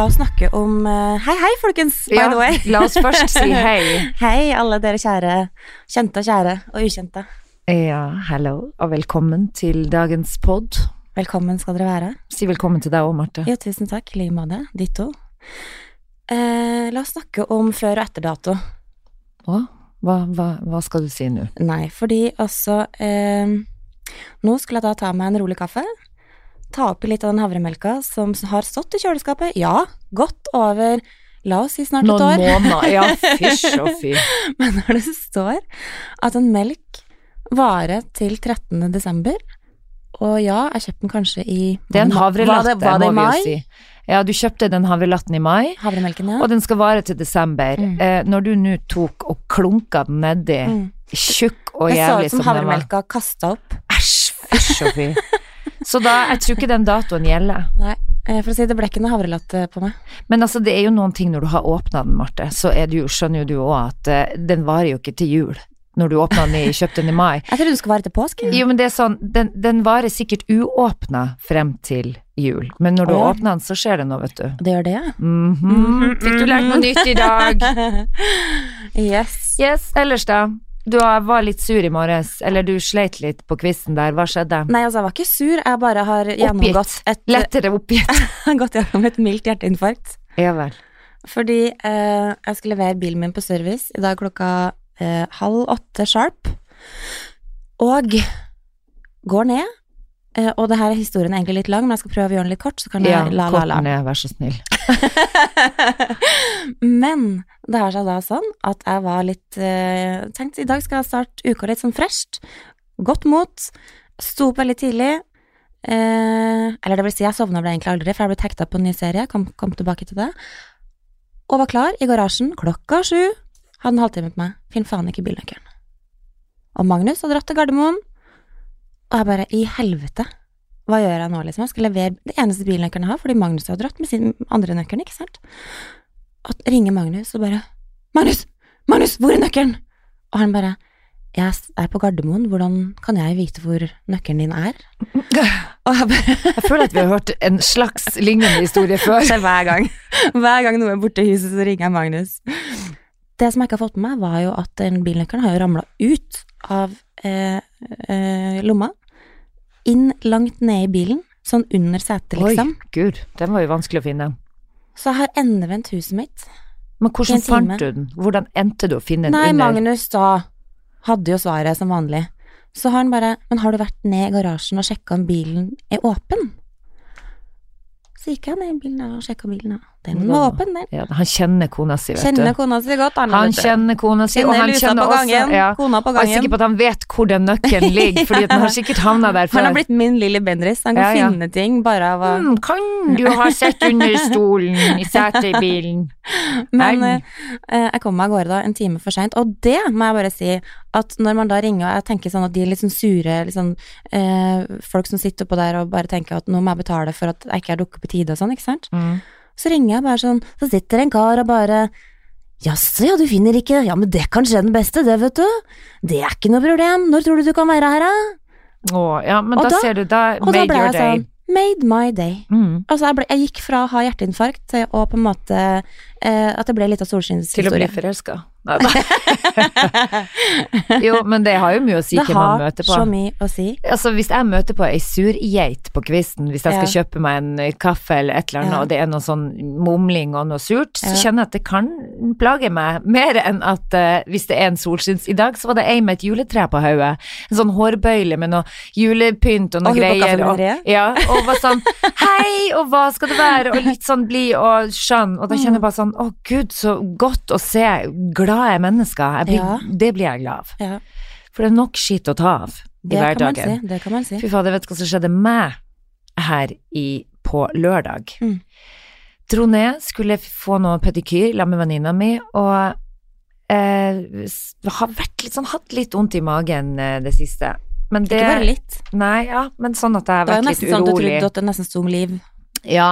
la oss snakke om eh, Hei, hei, folkens, by Ja, the way. la oss først si hei. Hei, alle dere kjære, kjente og kjære og ukjente. Ja, hello, og velkommen til dagens pod. Velkommen skal dere være. Si velkommen til deg òg, Marte. Ja, tusen takk. I like måte. Ditto. Eh, la oss snakke om før- og etterdato. Å, hva, hva, hva skal du si nå? Nei, fordi altså eh, Nå skulle jeg da ta meg en rolig kaffe. Ta oppi litt av den havremelka som har stått i kjøleskapet. Ja, godt over La oss si snart et Noen år. måneder. Ja, fysj og fy. Men når det står at en melk varer til 13. desember, og ja, jeg kjøpte den kanskje i Det er en havrelatte, må vi jo si. Ja, du kjøpte den havrelatten i mai, Havremelken, ja. og den skal vare til desember. Mm. Eh, når du nå tok og klunka den nedi, Mm. tjukk og jeg så jævlig ut som som den var havremelka kasta opp. Æsj, fysj og fy. Så da, jeg tror ikke den datoen gjelder. Nei, eh, for å si det ble ikke noe havrelatte på meg. Men altså, det er jo noen ting når du har åpna den, Marte, så er det jo, skjønner jo du òg at uh, den varer jo ikke til jul. Når du åpna den i, kjøpte den i mai. Jeg trodde den skulle være til påske. Jo, men det er sånn, den, den varer sikkert uåpna frem til jul. Men når du oh. åpner den, så skjer det noe, vet du. Det gjør det, ja. Mhm. Fikk du lært noe nytt i dag? yes. Yes, ellers da? Du var litt sur i morges, eller du sleit litt på quizen der. Hva skjedde? Nei, altså, jeg var ikke sur, jeg bare har gjennomgått et, Lettere oppgitt. gått gjennom et mildt hjerteinfarkt. Ja vel. Fordi eh, jeg skulle levere bilen min på service i dag klokka eh, halv åtte sharp, og går ned. Eh, og det her er historien egentlig litt lang, men jeg skal prøve å gjøre den litt kort, så kan jeg Ja, la, la, la. ned, vær så snill. Men det har seg da sånn at jeg var litt uh, Tenkte i dag skal jeg starte uka litt sånn fresht. Godt mot. Sto opp veldig tidlig. Uh, eller det vil si, jeg sovna vel egentlig aldri, for jeg ble hekta på en ny serie. Kom, kom tilbake til det. Og var klar i garasjen klokka sju. Hadde en halvtime på meg. Finn faen ikke bilnøkkelen. Og Magnus hadde dratt til Gardermoen. Og jeg bare I helvete. Hva gjør jeg nå, liksom? Jeg skal levere det eneste bilnøkkelen jeg har, fordi Magnus har dratt med sin andre nøkkelen, ikke sant? Og ringer Magnus og bare Magnus! Magnus, hvor er nøkkelen? Og han bare Jeg er på Gardermoen, hvordan kan jeg vite hvor nøkkelen din er? Og jeg bare Jeg føler at vi har hørt en slags lignende historie før. hver gang. Hver gang noe er borte i huset, så ringer jeg Magnus. Det som jeg ikke har fått med meg, var jo at den bilnøkkelen har jo ramla ut av eh, eh, lomma. Inn langt ned i bilen, sånn under setet, Oi, liksom. gud, den var jo vanskelig å finne. Så jeg har endevendt huset mitt. Men hvordan fant du den? Hvordan endte du å finne den Nei, under? Magnus da hadde jo svaret som vanlig. Så har han bare Men har du vært ned i garasjen og sjekka om bilen er åpen? Så gikk jeg ned i bilen og sjekka bilen, og den var åpen, den. Ja, han kjenner kona si, vet Kjenner du. kona si godt, han. Han kjenner kona si, og han kjenner på gangen, også ja, kona på gangen. jeg er sikker på at han vet hvor den nøkkelen ligger, fordi den har sikkert havna der Han har blitt min lille Bendriss. Han kan Ja, ja. finne ting bare av å mm, kan du ha sett under stolen i setet i bilen? Men eh, jeg kom meg av gårde da en time for seint, og det må jeg bare si at når man da ringer, og jeg tenker sånn at de er litt sånn sure, liksom, eh, folk som sitter oppå der og bare tenker at nå må jeg betale for at jeg ikke har dukket opp i tide og sånn, ikke sant. Mm. Så ringer jeg bare sånn, så sitter en kar og bare Jaså, ja, du finner ikke Ja, men det kan skje den beste, det, vet du. Det er ikke noe problem. Når tror du du kan være her, da? Å, ja, men Og da, da- ser du, da made da your jeg day. sånn Made my day. Mm. Altså, jeg, ble, jeg gikk fra å ha hjerteinfarkt å på en måte eh, At det ble litt av Til å bli solskinnshistorie. forelska. Nei, jo, men det har jo mye å si Det hvem man har møter på. så mye å si. Altså, hvis jeg møter på ei surgeit på kvisten, hvis jeg skal kjøpe meg en eh, kaffe eller et eller annet, Ja. og det er noe sånn mumling og noe surt, så Ja. kjenner jeg at det kan plage meg mer enn at uh, hvis det er en solskinns... I dag så var det ei med et juletre på hodet, en sånn hårbøyle med noe julepynt og noe Og greier. Og, ja, og var sånn hei, og hva skal det være, og litt sånn blid og skjønn, og da kjenner jeg bare sånn å gud, så godt å se glade mennesker, jeg blir, Ja. det blir jeg glad av. Ja, For det er nok skitt å ta av i det kan man si. Det kan man si. Fy fader, vet du hva som skjedde meg her i, på lørdag? Mm. Dro ned, skulle få noe pedikyr sammen med venninna mi, og eh, har vært litt sånn, hatt litt vondt i magen eh, det siste. Men det Ikke bare litt. Nei, ja, men sånn at jeg har Det var vært jo litt nesten sånn at du trodde at det nesten sto om liv. Ja,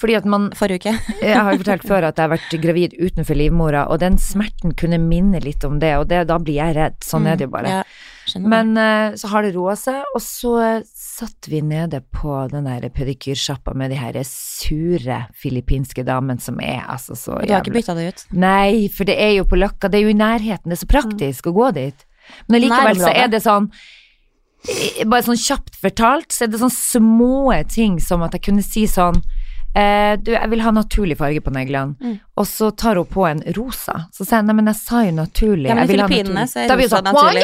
Fordi at man Forrige uke. Jeg har jo fortalt før at jeg har vært gravid utenfor livmora, og den smerten kunne minne litt om det, og det, da blir jeg redd. Sånn er det jo bare. Mm. Ja. Men uh, så har det roa seg, og så eh, satt vi nede på den der pedikyrsjappa med de her sure filippinske damene som er altså så Du har ikke jævlig bytta det ut? Nei, for det er jo på Løkka, det er jo i nærheten, det er så praktisk å gå dit. Men allikevel så er det sånn Bare sånn kjapt fortalt, så er det sånn små ting som at jeg kunne si sånn eh, Du, jeg vil ha naturlig farge på neglene. Mm. Og så tar hun på en rosa. Så sier jeg nei, men jeg sa jo naturlig. Ja, men i Filippinene så er Da rosa sånn, naturlig.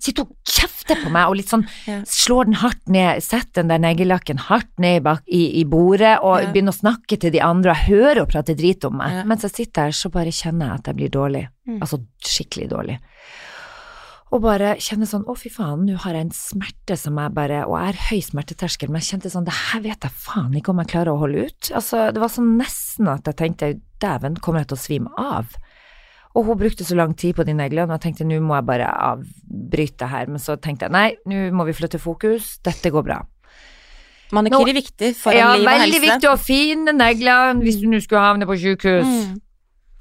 Sitter og kjefter på meg og litt sånn Ja. slår den hardt ned, setter den der neglelakken hardt ned i, bak, i, i bordet og Ja. begynner å snakke til de andre, og hører henne prate drit om meg. Ja. Mens jeg sitter her, så bare kjenner jeg at jeg blir dårlig. Mm. Altså skikkelig dårlig. Og bare kjenne sånn, å fy faen, nå har jeg en smerte som jeg bare, og jeg har høy smerteterskel, men jeg kjente sånn, det her vet jeg faen ikke om jeg klarer å holde ut. Altså, det var sånn nesten at jeg tenkte, dæven, kommer jeg til å svime av? Og hun brukte så lang tid på de neglene, og jeg tenkte, nå må jeg bare avbryte her, men så tenkte jeg, nei, nå må vi flytte fokus, dette går bra. Manikyr er viktig for ja, liv og helse. Ja, veldig viktig ha fine negler hvis du nå skulle havne på sykehus. Mm.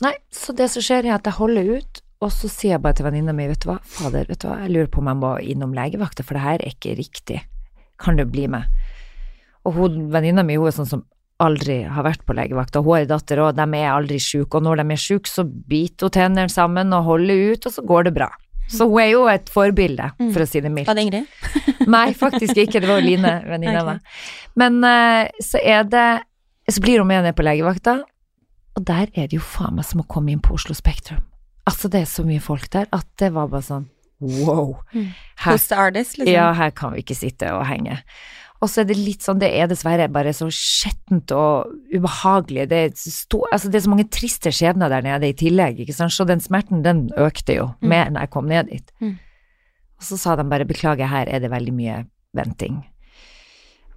Nei, så det som skjer er at jeg holder ut, og så sier jeg bare til venninna mi, vet du hva, fader, vet du hva, jeg lurer på om jeg må innom legevakta, for det her er ikke riktig. Kan du bli med? Og venninna mi, hun er sånn som aldri har vært på legevakta, hun er datter og de er aldri syke, og når de er syke, så biter hun tennene sammen og holder ut, og så går det bra. Så hun er jo et forbilde, for å si det mildt. Var det Ingrid? Nei, faktisk ikke. Det var Line, venninna mi. Men eh, så er det Så blir hun med ned på legevakta, og der er det jo faen meg som å komme inn på Oslo Spektrum. Altså, det er så mye folk der at det var bare sånn wow. Mm. Her, Hos artist, liksom? ja, her kan vi ikke sitte og henge. Og så er det litt sånn, det er dessverre bare så skjettent og ubehagelig. Det er, sto, altså det er så mange triste skjebner der nede i tillegg, ikke sant. Så den smerten, den økte jo Mm. mer når jeg kom ned dit. Mm. Og så sa de bare beklager, her er det veldig mye venting.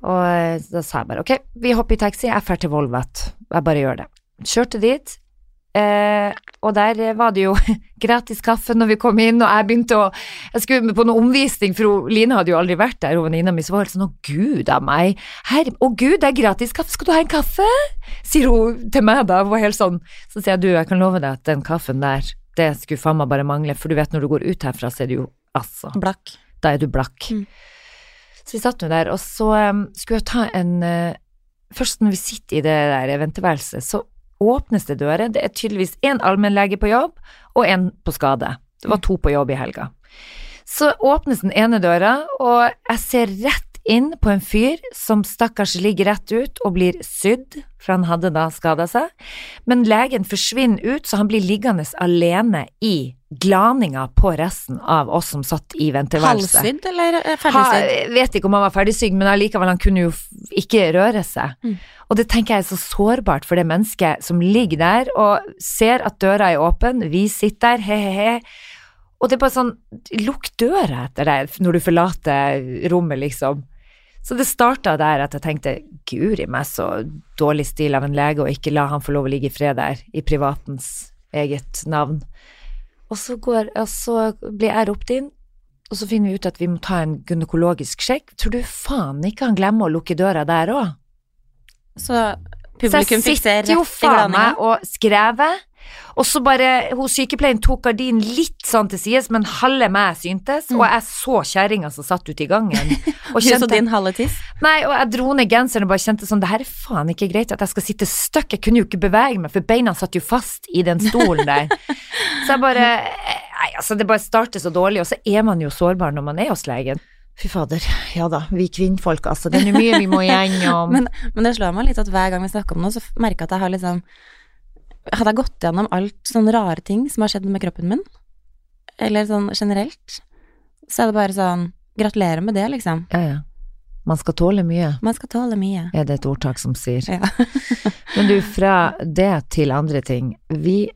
Og eh, da sa jeg bare ok, vi hopper i taxi, jeg drar til Volvat. Jeg bare gjør det. Kjørte dit, eh, og der var det jo gratis kaffe når vi kom inn, og jeg begynte å Jeg skulle på noen omvisning, for Line hadde jo aldri vært der, og venninna mi så var helt sånn å gud a meg, her, å gud, det er gratis kaffe, skal du ha en kaffe? Sier hun til meg da, hun var helt sånn. Så sier jeg du, jeg kan love deg at den kaffen der, det skulle faen meg bare mangle, for du vet når du går ut herfra, så er det jo altså Blakk. da er du blakk. Mm. Så vi satt nå der, og så um, skulle jeg ta en uh, Først når vi sitter i det der venteværelset, så åpnes det dører. Det er tydeligvis én allmennlege på jobb og en på skade. Det var to på jobb i helga. Så åpnes den ene døra, og jeg ser rett inn på en fyr som stakkars ligger rett ut og blir sydd, for han hadde da skada seg. Men legen forsvinner ut, så han blir liggende alene i glaninga på resten av oss som satt i venteværelset. Halvsydd eller eh, ferdigsydd? vet ikke om han var ferdigsydd, men allikevel, han kunne jo ikke røre seg. Mm. Og det tenker jeg er så sårbart for det mennesket som ligger der og ser at døra er åpen, vi sitter der, he-he-he. Og det er bare sånn, lukk døra etter deg når du forlater rommet, liksom. Så det starta der at jeg tenkte, guri meg så dårlig stil av en lege å ikke la han få lov å ligge i fred der, i privatens eget navn. Og så, går, og så blir jeg ropt inn, og så finner vi ut at vi må ta en gynekologisk sjekk. Tror du faen ikke han glemmer å lukke døra der òg? Så publikum så jeg sitter jo faen meg og skrevet, og så bare Hun sykepleieren tok gardinen litt sånn til sides, men halve meg syntes, Mm. og jeg så kjerringa som satt ute i gangen. Og Du så din halve tiss? nei, og jeg dro ned genseren og bare kjente sånn Det her er faen ikke greit at jeg skal sitte støkk. Jeg kunne jo ikke bevege meg, for beina satt jo fast i den stolen der. Så jeg bare Nei, altså, det bare starter så dårlig, og så er man jo sårbar når man er hos legen. Fy fader, ja da, vi kvinnfolk, altså. Det er jo mye vi må igjennom. Men, men det slår meg litt at hver gang vi snakker om noe, så merker jeg at jeg har liksom Hadde jeg gått gjennom alt sånne rare ting som har skjedd med kroppen min, eller sånn generelt, så er det bare sånn Gratulerer med det, liksom. Ja, ja. Man skal tåle mye, Man skal tåle mye. er det et ordtak som sier. Ja. Men du, fra det til andre ting. Vi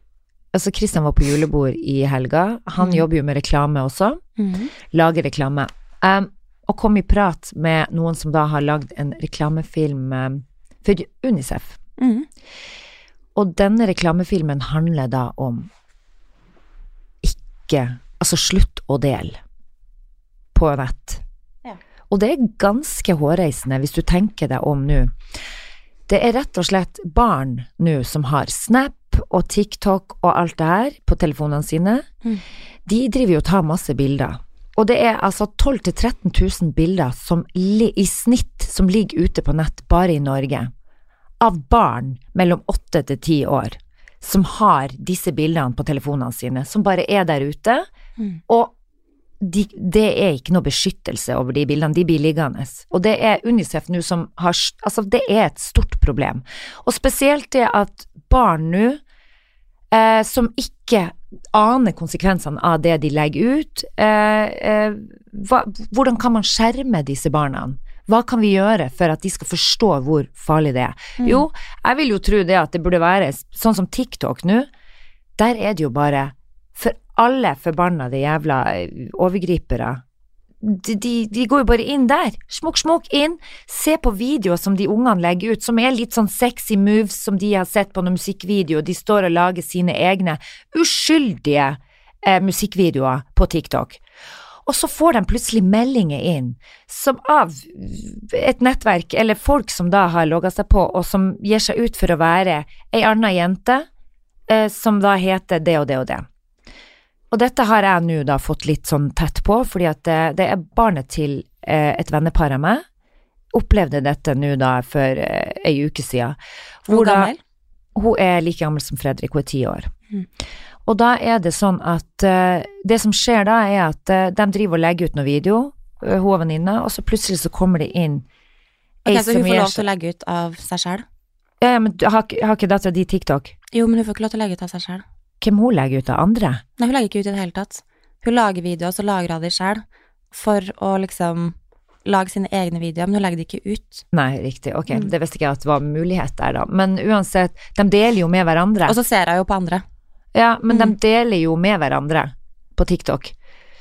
Altså, Kristian var på julebord i helga. Han mm. jobber jo med reklame også. Mm. Lager reklame. Um, og kom i prat med noen som da har lagd en reklamefilm um, for Unicef. Mhm. Og denne reklamefilmen handler da om ikke Altså, slutt å dele på nett. Ja. Og det er ganske hårreisende hvis du tenker deg om nå. Det er rett og slett barn nå som har Snap og TikTok og alt det her på telefonene sine. Mm. De driver jo og tar masse bilder. Og det er altså 12 000-13 000 bilder som i snitt som ligger ute på nett bare i Norge, av barn mellom 8 til 10 år, som har disse bildene på telefonene sine, som bare er der ute. Mm. Og de, det er ikke noe beskyttelse over de bildene, de blir liggende. Og det er Unicef nå som har Altså, det er et stort problem. Og spesielt det at barn nå, eh, som ikke aner konsekvensene av det de legger ut, eh, eh, hva, hvordan kan man skjerme disse barna? Hva kan vi gjøre for at de skal forstå hvor farlig det er? Mm. Jo, jeg vil jo tro det at det burde være sånn som TikTok nå. Der er det jo bare for alle forbannede jævla eh, overgripere. De, de, de går jo bare inn der, smukk, smukk inn, se på videoer som de ungene legger ut, som er litt sånn sexy moves som de har sett på noen musikkvideoer, de står og lager sine egne uskyldige eh, musikkvideoer på TikTok. Og så får de plutselig meldinger inn som av et nettverk eller folk som da har logga seg på, og som gir seg ut for å være ei anna jente, eh, som da heter det og det og det. Og dette har jeg nå da fått litt sånn tett på, fordi at det, det er barnet til eh, et vennepar av meg. Opplevde dette nå da for eh, ei uke siden. Hvor Hvor gammel? Hun er like gammel som Fredrik, hun er ti år. Mm. Og da er det sånn at uh, det som skjer da, er at uh, de driver og legger ut noe video, uh, hun og venninna, og så plutselig så kommer det inn ei så som hun får lov til å legge ut av seg sjøl? Ja, ja, men har, har ikke dattera di TikTok? Jo, men hun får ikke lov til å legge ut av seg sjøl. Hvem hun legger ut av andre? Nei, hun legger ikke ut i det hele tatt. Hun lager videoer, så lagrer hun de sjøl, for å liksom lage sine egne videoer, men hun legger de ikke ut. Nei, riktig, ok, Mm. det visste ikke jeg at det var mulighet der da. Men uansett, de deler jo med hverandre. Og så ser jeg jo på andre. Ja, men Mm. de deler jo med hverandre på TikTok.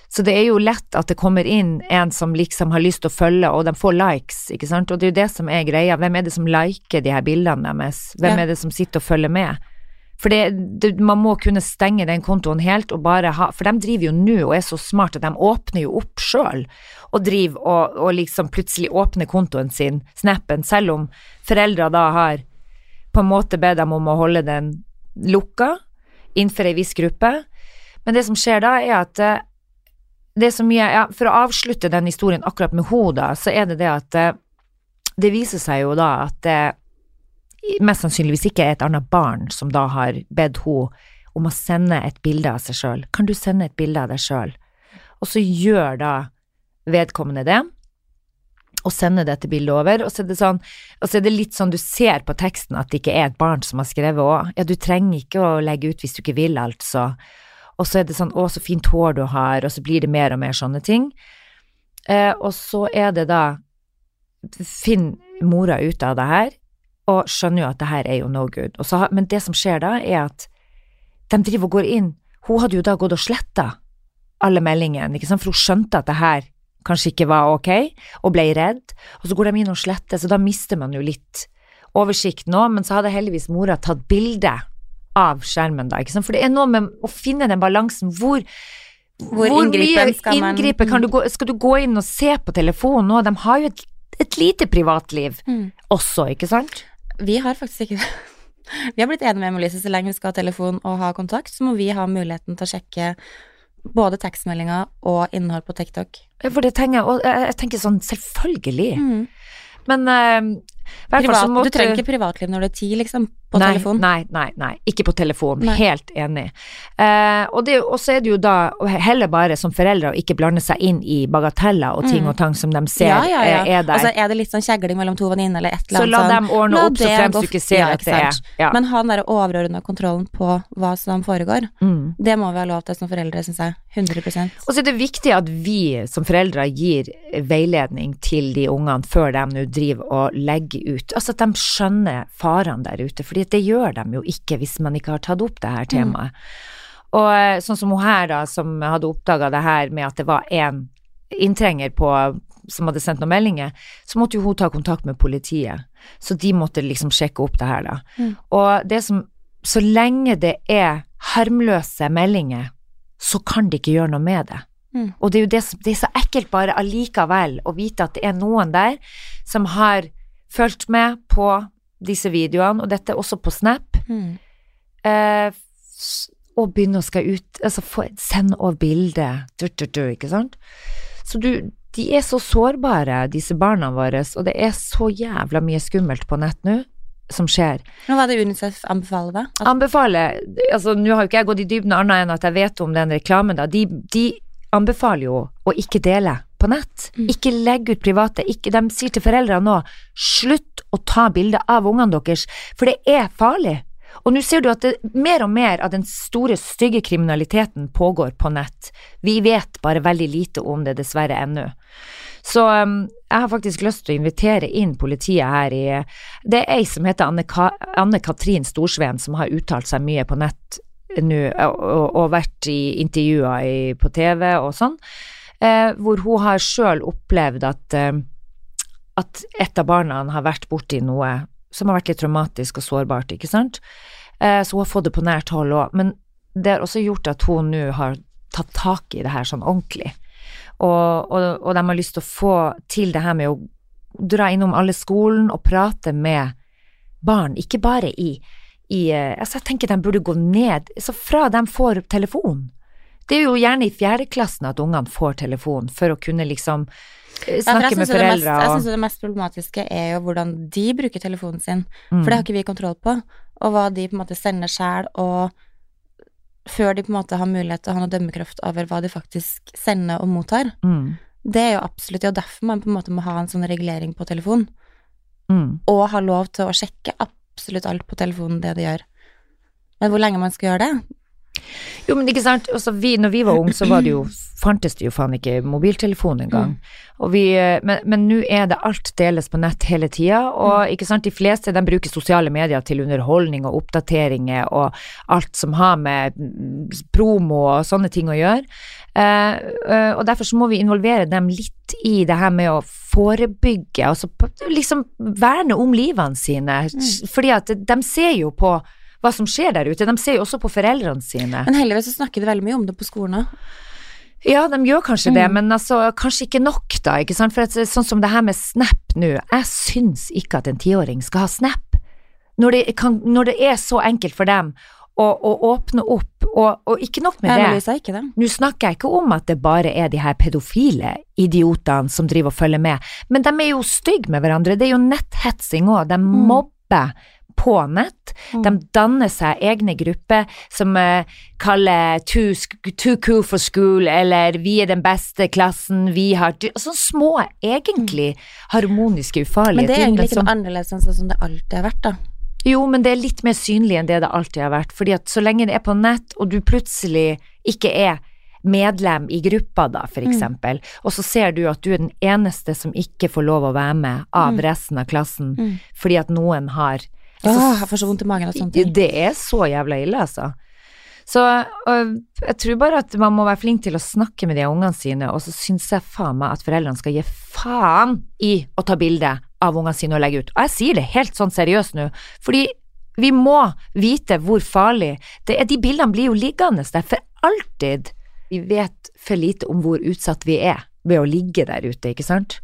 Så det er jo lett at det kommer inn en som liksom har lyst til å følge, og de får likes, ikke sant. Og det er jo det som er greia. Hvem er det som liker de her bildene deres? Hvem Ja. er det som sitter og følger med? For det, det, man må kunne stenge den kontoen helt og bare ha For de driver jo nå og er så smart at de åpner jo opp sjøl og driver og, og liksom plutselig åpner kontoen sin, snappen, selv om foreldre da har på en måte bedt dem om å holde den lukka innenfor ei viss gruppe. Men det som skjer da, er at eh, det er så mye ja, For å avslutte den historien akkurat med henne, så er det det at eh, det viser seg jo da at det mest sannsynligvis ikke er et annet barn som da har bedt henne om å sende et bilde av seg sjøl. Kan du sende et bilde av deg sjøl? Og så gjør da vedkommende det, og sender dette bildet over, og så er det sånn og så er det litt sånn du ser på teksten at det ikke er et barn som har skrevet òg. Ja, du trenger ikke å legge ut hvis du ikke vil, altså. Og så er det sånn å, så fint hår du har, og så blir det mer og mer sånne ting. Eh, og så er det da Finn mora ut av det her, og skjønner jo at det her er jo no good. Så, men det som skjer da, er at de driver og går inn Hun hadde jo da gått og sletta alle meldingene, ikke sant, for hun skjønte at det her kanskje ikke var ok, og ble redd, og så går de inn og sletter, så da mister man jo litt oversikt nå, men så hadde heldigvis mora tatt bilde av skjermen da, ikke sant, for det er noe med å finne den balansen, hvor Hvor inngripen skal man- inngripe kan du gå, skal du gå inn og se på telefonen nå, de har jo et, et lite privatliv Mm. også, ikke sant? Vi har faktisk ikke det. Vi har blitt enige med Emilise så lenge vi skal ha telefon og ha kontakt, så må vi ha muligheten til å sjekke både tekstmeldinger og innhold på TikTok. Ja, For det tenker jeg, og jeg, tenker sånn, selvfølgelig, Mm. men uh, hvert fall så måtte- Du trenger ikke privatliv når du er ti, liksom, på nei, telefon. Nei, nei, nei, ikke på telefon. Nei. Helt enig. Eh, og det- så er det jo da heller bare som foreldre å ikke blande seg inn i bagateller og ting Mm. og tang som de ser ja, ja, ja. eh, er der. Og så er det litt sånn kjegling mellom to venninner eller et eller så la sånn. dem ordne La opp så fremst du ikke ser at det er. Men ha den der overordna kontrollen på hva som foregår, mm. det må vi ha lov til som foreldre, syns jeg. 100% Og så er det viktig at vi som foreldre gir veiledning til de ungene før de nå driver og legger ut. Altså at de skjønner farene der ute, fordi det gjør de jo ikke hvis man ikke har tatt opp det her temaet. Og eh, sånn som hun her da, som hadde oppdaga det her med at det var en inntrenger på som hadde sendt noen meldinger, så måtte jo hun ta kontakt med politiet. Så de måtte liksom sjekke opp det her, da. Mm. Og det som Så lenge det er harmløse meldinger, så kan de ikke gjøre noe med det. Mm. Og det er jo det, som, det er så ekkelt bare allikevel å vite at det er noen der som har fulgt med på disse videoene, og dette er også på Snap, Mm. eh, og begynne å skal ut, altså få, send over bilde, ikke sant? Så du, de er så sårbare, disse barna våre, og det er så jævla mye skummelt på nett nå, som skjer. Men hva er det UNICEF anbefaler, da? At, Anbefaler, altså nå har jo ikke jeg gått i dybden annet enn at jeg vet om den reklamen da, de, de anbefaler jo å ikke dele på nett. Mm. Ikke legg ut private, ikke, de sier til foreldrene nå, slutt å ta bilder av ungene deres, for det er farlig. Og nå ser du at det, mer og mer av den store, stygge kriminaliteten pågår på nett. Vi vet bare veldig lite om det, dessverre, ennå. Så um, jeg har faktisk lyst til å invitere inn politiet her i Det er ei som heter Anne-Katrin Anne Katrin Storsveen, som har uttalt seg mye på nett nå, og, og, og vært i intervjuer i, på TV og sånn, hvor hun har sjøl opplevd at, eh, at et av barna har vært borti noe som har vært litt traumatisk og sårbart, ikke sant. Eh, så hun har fått det på nært hold òg, men det har også gjort at hun nå har tatt tak i det her sånn ordentlig. Og, og, og de har lyst til å få til det her med å dra innom alle skolen og prate med barn, ikke bare i, i eh, Altså, jeg tenker de burde gå ned, så fra de får telefon. Det er jo gjerne i fjerdeklassen at ungene får telefon, for å kunne liksom snakke Ja, med foreldre foreldre Jeg og syns det mest problematiske er jo hvordan de bruker telefonen sin, Mm. for det har ikke vi kontroll på, og hva de på en måte sender sjæl, og før de på en måte har mulighet til å ha noe dømmekraft over hva de faktisk sender og mottar. mm, Det er jo absolutt det og derfor man på en måte må ha en sånn regulering på telefon, mm. og ha lov til å sjekke absolutt alt på telefonen, det de gjør. Men hvor lenge man skal gjøre det? Jo, men ikke sant, altså vi, når vi var unge, så var det jo, fantes det jo faen ikke mobiltelefon engang. Mm. vi, eh, men, men nå er det alt deles på nett hele tida, og ikke sant, de fleste de bruker sosiale medier til underholdning og oppdateringer og alt som har med mm, promo og sånne ting å gjøre. Uh, og derfor så må vi involvere dem litt i det her med å forebygge, altså liksom verne om livene sine, fordi at de ser jo på hva som skjer der ute, de ser jo også på foreldrene sine. Men heldigvis så snakker de veldig mye om det på skolen òg. Ja, de gjør kanskje det, Mm. men altså, kanskje ikke nok, da. ikke sant? For at, sånn som det her med Snap nå, jeg syns ikke at en tiåring skal ha Snap. Når det, kan, når det er så enkelt for dem å, å åpne opp, og, og ikke nok med det. ikke det. Nå snakker jeg ikke om at det bare er de her pedofile idiotene som driver og følger med, men de er jo stygge med hverandre. Det er jo netthetsing òg. De mobber på nett. De danner seg egne grupper som uh, kaller too, too cool for school, eller vi er den beste klassen, vi har Sånne små, egentlig harmoniske, ufarlige Men det er egentlig ikke noe annerledes enn sånn som det alltid har vært, da. jo, men det er litt mer synlig enn det det alltid har vært, fordi at så lenge det er på nett, og du plutselig ikke er medlem i gruppa da, for eksempel, og så ser du at du er den eneste som ikke får lov å være med av resten av klassen, Mm. fordi at noen har Åh, jeg får så vondt i magen av sånne ting. Det er så jævla ille, altså. Så jeg tror bare at man må være flink til å snakke med de ungene sine, og så syns jeg faen meg at foreldrene skal gi faen i å ta bilde av ungene sine og legge ut. Og jeg sier det helt sånn seriøst nå, fordi vi må vite hvor farlig det er. De bildene blir jo liggende der for alltid. Vi vet for lite om hvor utsatt vi er ved å ligge der ute, ikke sant?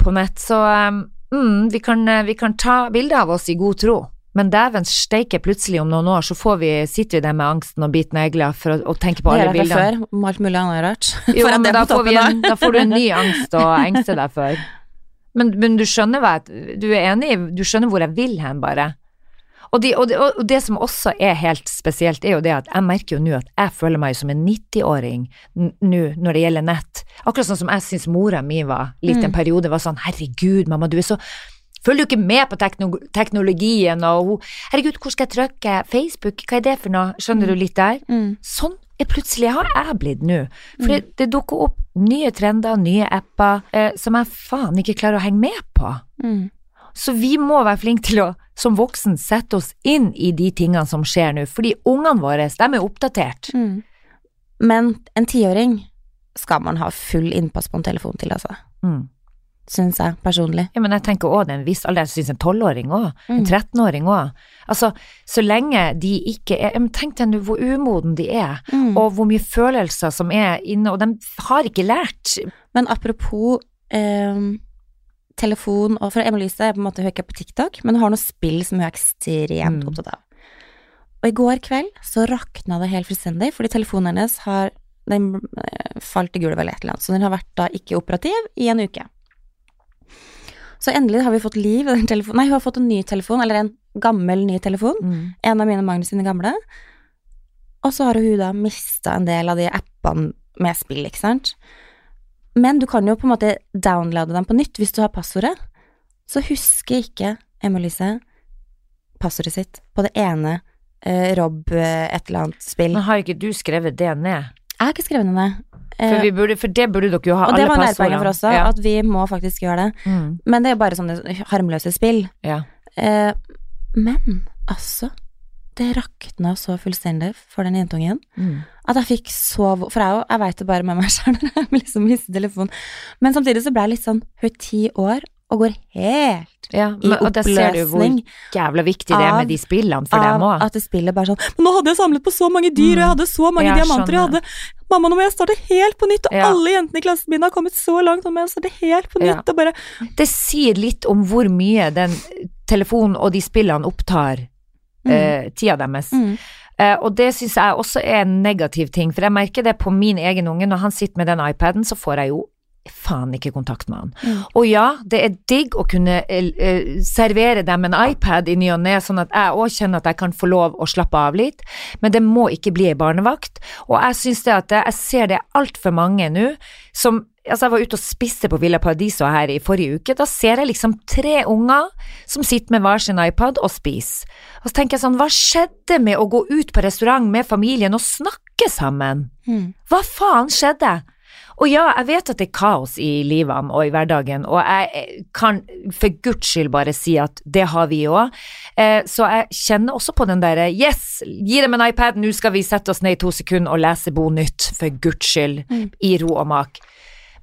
På nett, så um, mm, vi, kan, eh, vi kan ta bilde av oss i god tro. Men dæven steike, plutselig om noen år så får vi, sitter vi der med angsten og biter negler for å, å tenke på Det alle gjør jeg fra bildene. før, om alt mulig annet rart. Jo, men da får, vi en, da får du en ny angst å engste deg for. Men, men du skjønner hva jeg Du er enig? Du skjønner hvor jeg vil hen, bare. Og, de, og, det, og det som også er helt spesielt, er jo det at jeg merker jo nå at jeg føler meg som en 90-åring nå når det gjelder nett. Akkurat sånn som jeg syns mora mi var litt en periode, var sånn herregud, mamma, du er så Følger du ikke med på tekno teknologien, og hun Herregud, hvor skal jeg trykke? Facebook, hva er det for noe? Skjønner du litt der? Mm. Sånn plutselig har jeg blitt nå. For det, det dukker opp nye trender, nye apper, eh, som jeg faen ikke klarer å henge med på. Mm. Så vi må være flinke til å, som voksen, sette oss inn i de tingene som skjer nå, fordi ungene våre, de er oppdatert. Mm. Men en tiåring skal man ha full innpass på en telefon til, altså. Mm. Syns jeg, personlig. Ja, men jeg tenker også det er en viss alder, jeg syns en tolvåring òg, en Mm. 13-åring òg. Altså, så lenge de ikke er men Tenk deg nå hvor umoden de er, Mm. og hvor mye følelser som er inne, og de har ikke lært. Men apropos eh, telefon og For Emma-Lise er på en måte hun er ikke på TikTok, men hun har noen spill som hun er ekstremt Mm. opptatt av. Og i går kveld så rakna det helt fullstendig, fordi telefonen hennes har den eh, falt i gulvet eller et eller annet, så den har vært da ikke operativ i en uke. Så endelig har vi fått liv i den telefonen. Nei, hun har fått en ny telefon, eller en gammel ny telefon. Mm. En av mine Magnus sine gamle. Og så har hun da mista en del av de appene med spill, ikke sant. Men du kan jo på en måte downloade dem på nytt hvis du har passordet. Så husker ikke Emma-Lise passordet sitt på det ene eh, Rob eh, et eller annet spill. Men har ikke du skrevet det ned? Jeg har ikke skrevet det ned. For, Eh, vi burde, for det burde dere jo ha, og det var en nærpoenget for oss Ja. at vi må faktisk gjøre det. Mm. Men det er jo bare sånne harmløse spill. ja. Eh, men altså, det rakna så fullstendig for den jentungen. Mm. At jeg fikk så For jeg, jeg veit det bare med meg sjøl når jeg liksom mister telefonen. Men samtidig så ble jeg litt sånn Hun er ti år og går helt ja. i oppløsning. og da ser du hvor jævla viktig det er med de spillene for dem òg. at det spiller bare sånn Men nå hadde jeg samlet på så mange dyr, og jeg hadde så mange Mm. Ja, diamanter, jeg hadde Mamma, nå må jeg starte helt på nytt, og Ja. alle jentene i klassen min har kommet så langt, nå må jeg starte helt på Ja. nytt, og bare Det sier litt om hvor mye den telefonen og de spillene opptar mm. eh, tida deres. Mm. Eh, og det syns jeg også er en negativ ting, for jeg merker det på min egen unge. Når han sitter med den iPaden, så får jeg jo faen ikke kontakt med han. Mm. Og ja, det er digg å kunne eh, eh, servere dem en iPad i ny og ne, sånn at jeg òg kjenner at jeg kan få lov å slappe av litt, men det må ikke bli ei barnevakt. Og jeg syns det at det, jeg ser det altfor mange nå som Altså, jeg var ute og spiste på Villa Paradiso her i forrige uke. Da ser jeg liksom tre unger som sitter med hver sin iPad og spiser. Og så tenker jeg sånn, hva skjedde med å gå ut på restaurant med familien og snakke sammen? Mm. Hva faen skjedde? Og ja, jeg vet at det er kaos i livene og i hverdagen, og jeg kan for guds skyld bare si at det har vi òg. Eh, så jeg kjenner også på den derre yes, gi dem en iPad, nå skal vi sette oss ned i to sekunder og lese Bonytt, for guds skyld, Mm. i ro og mak.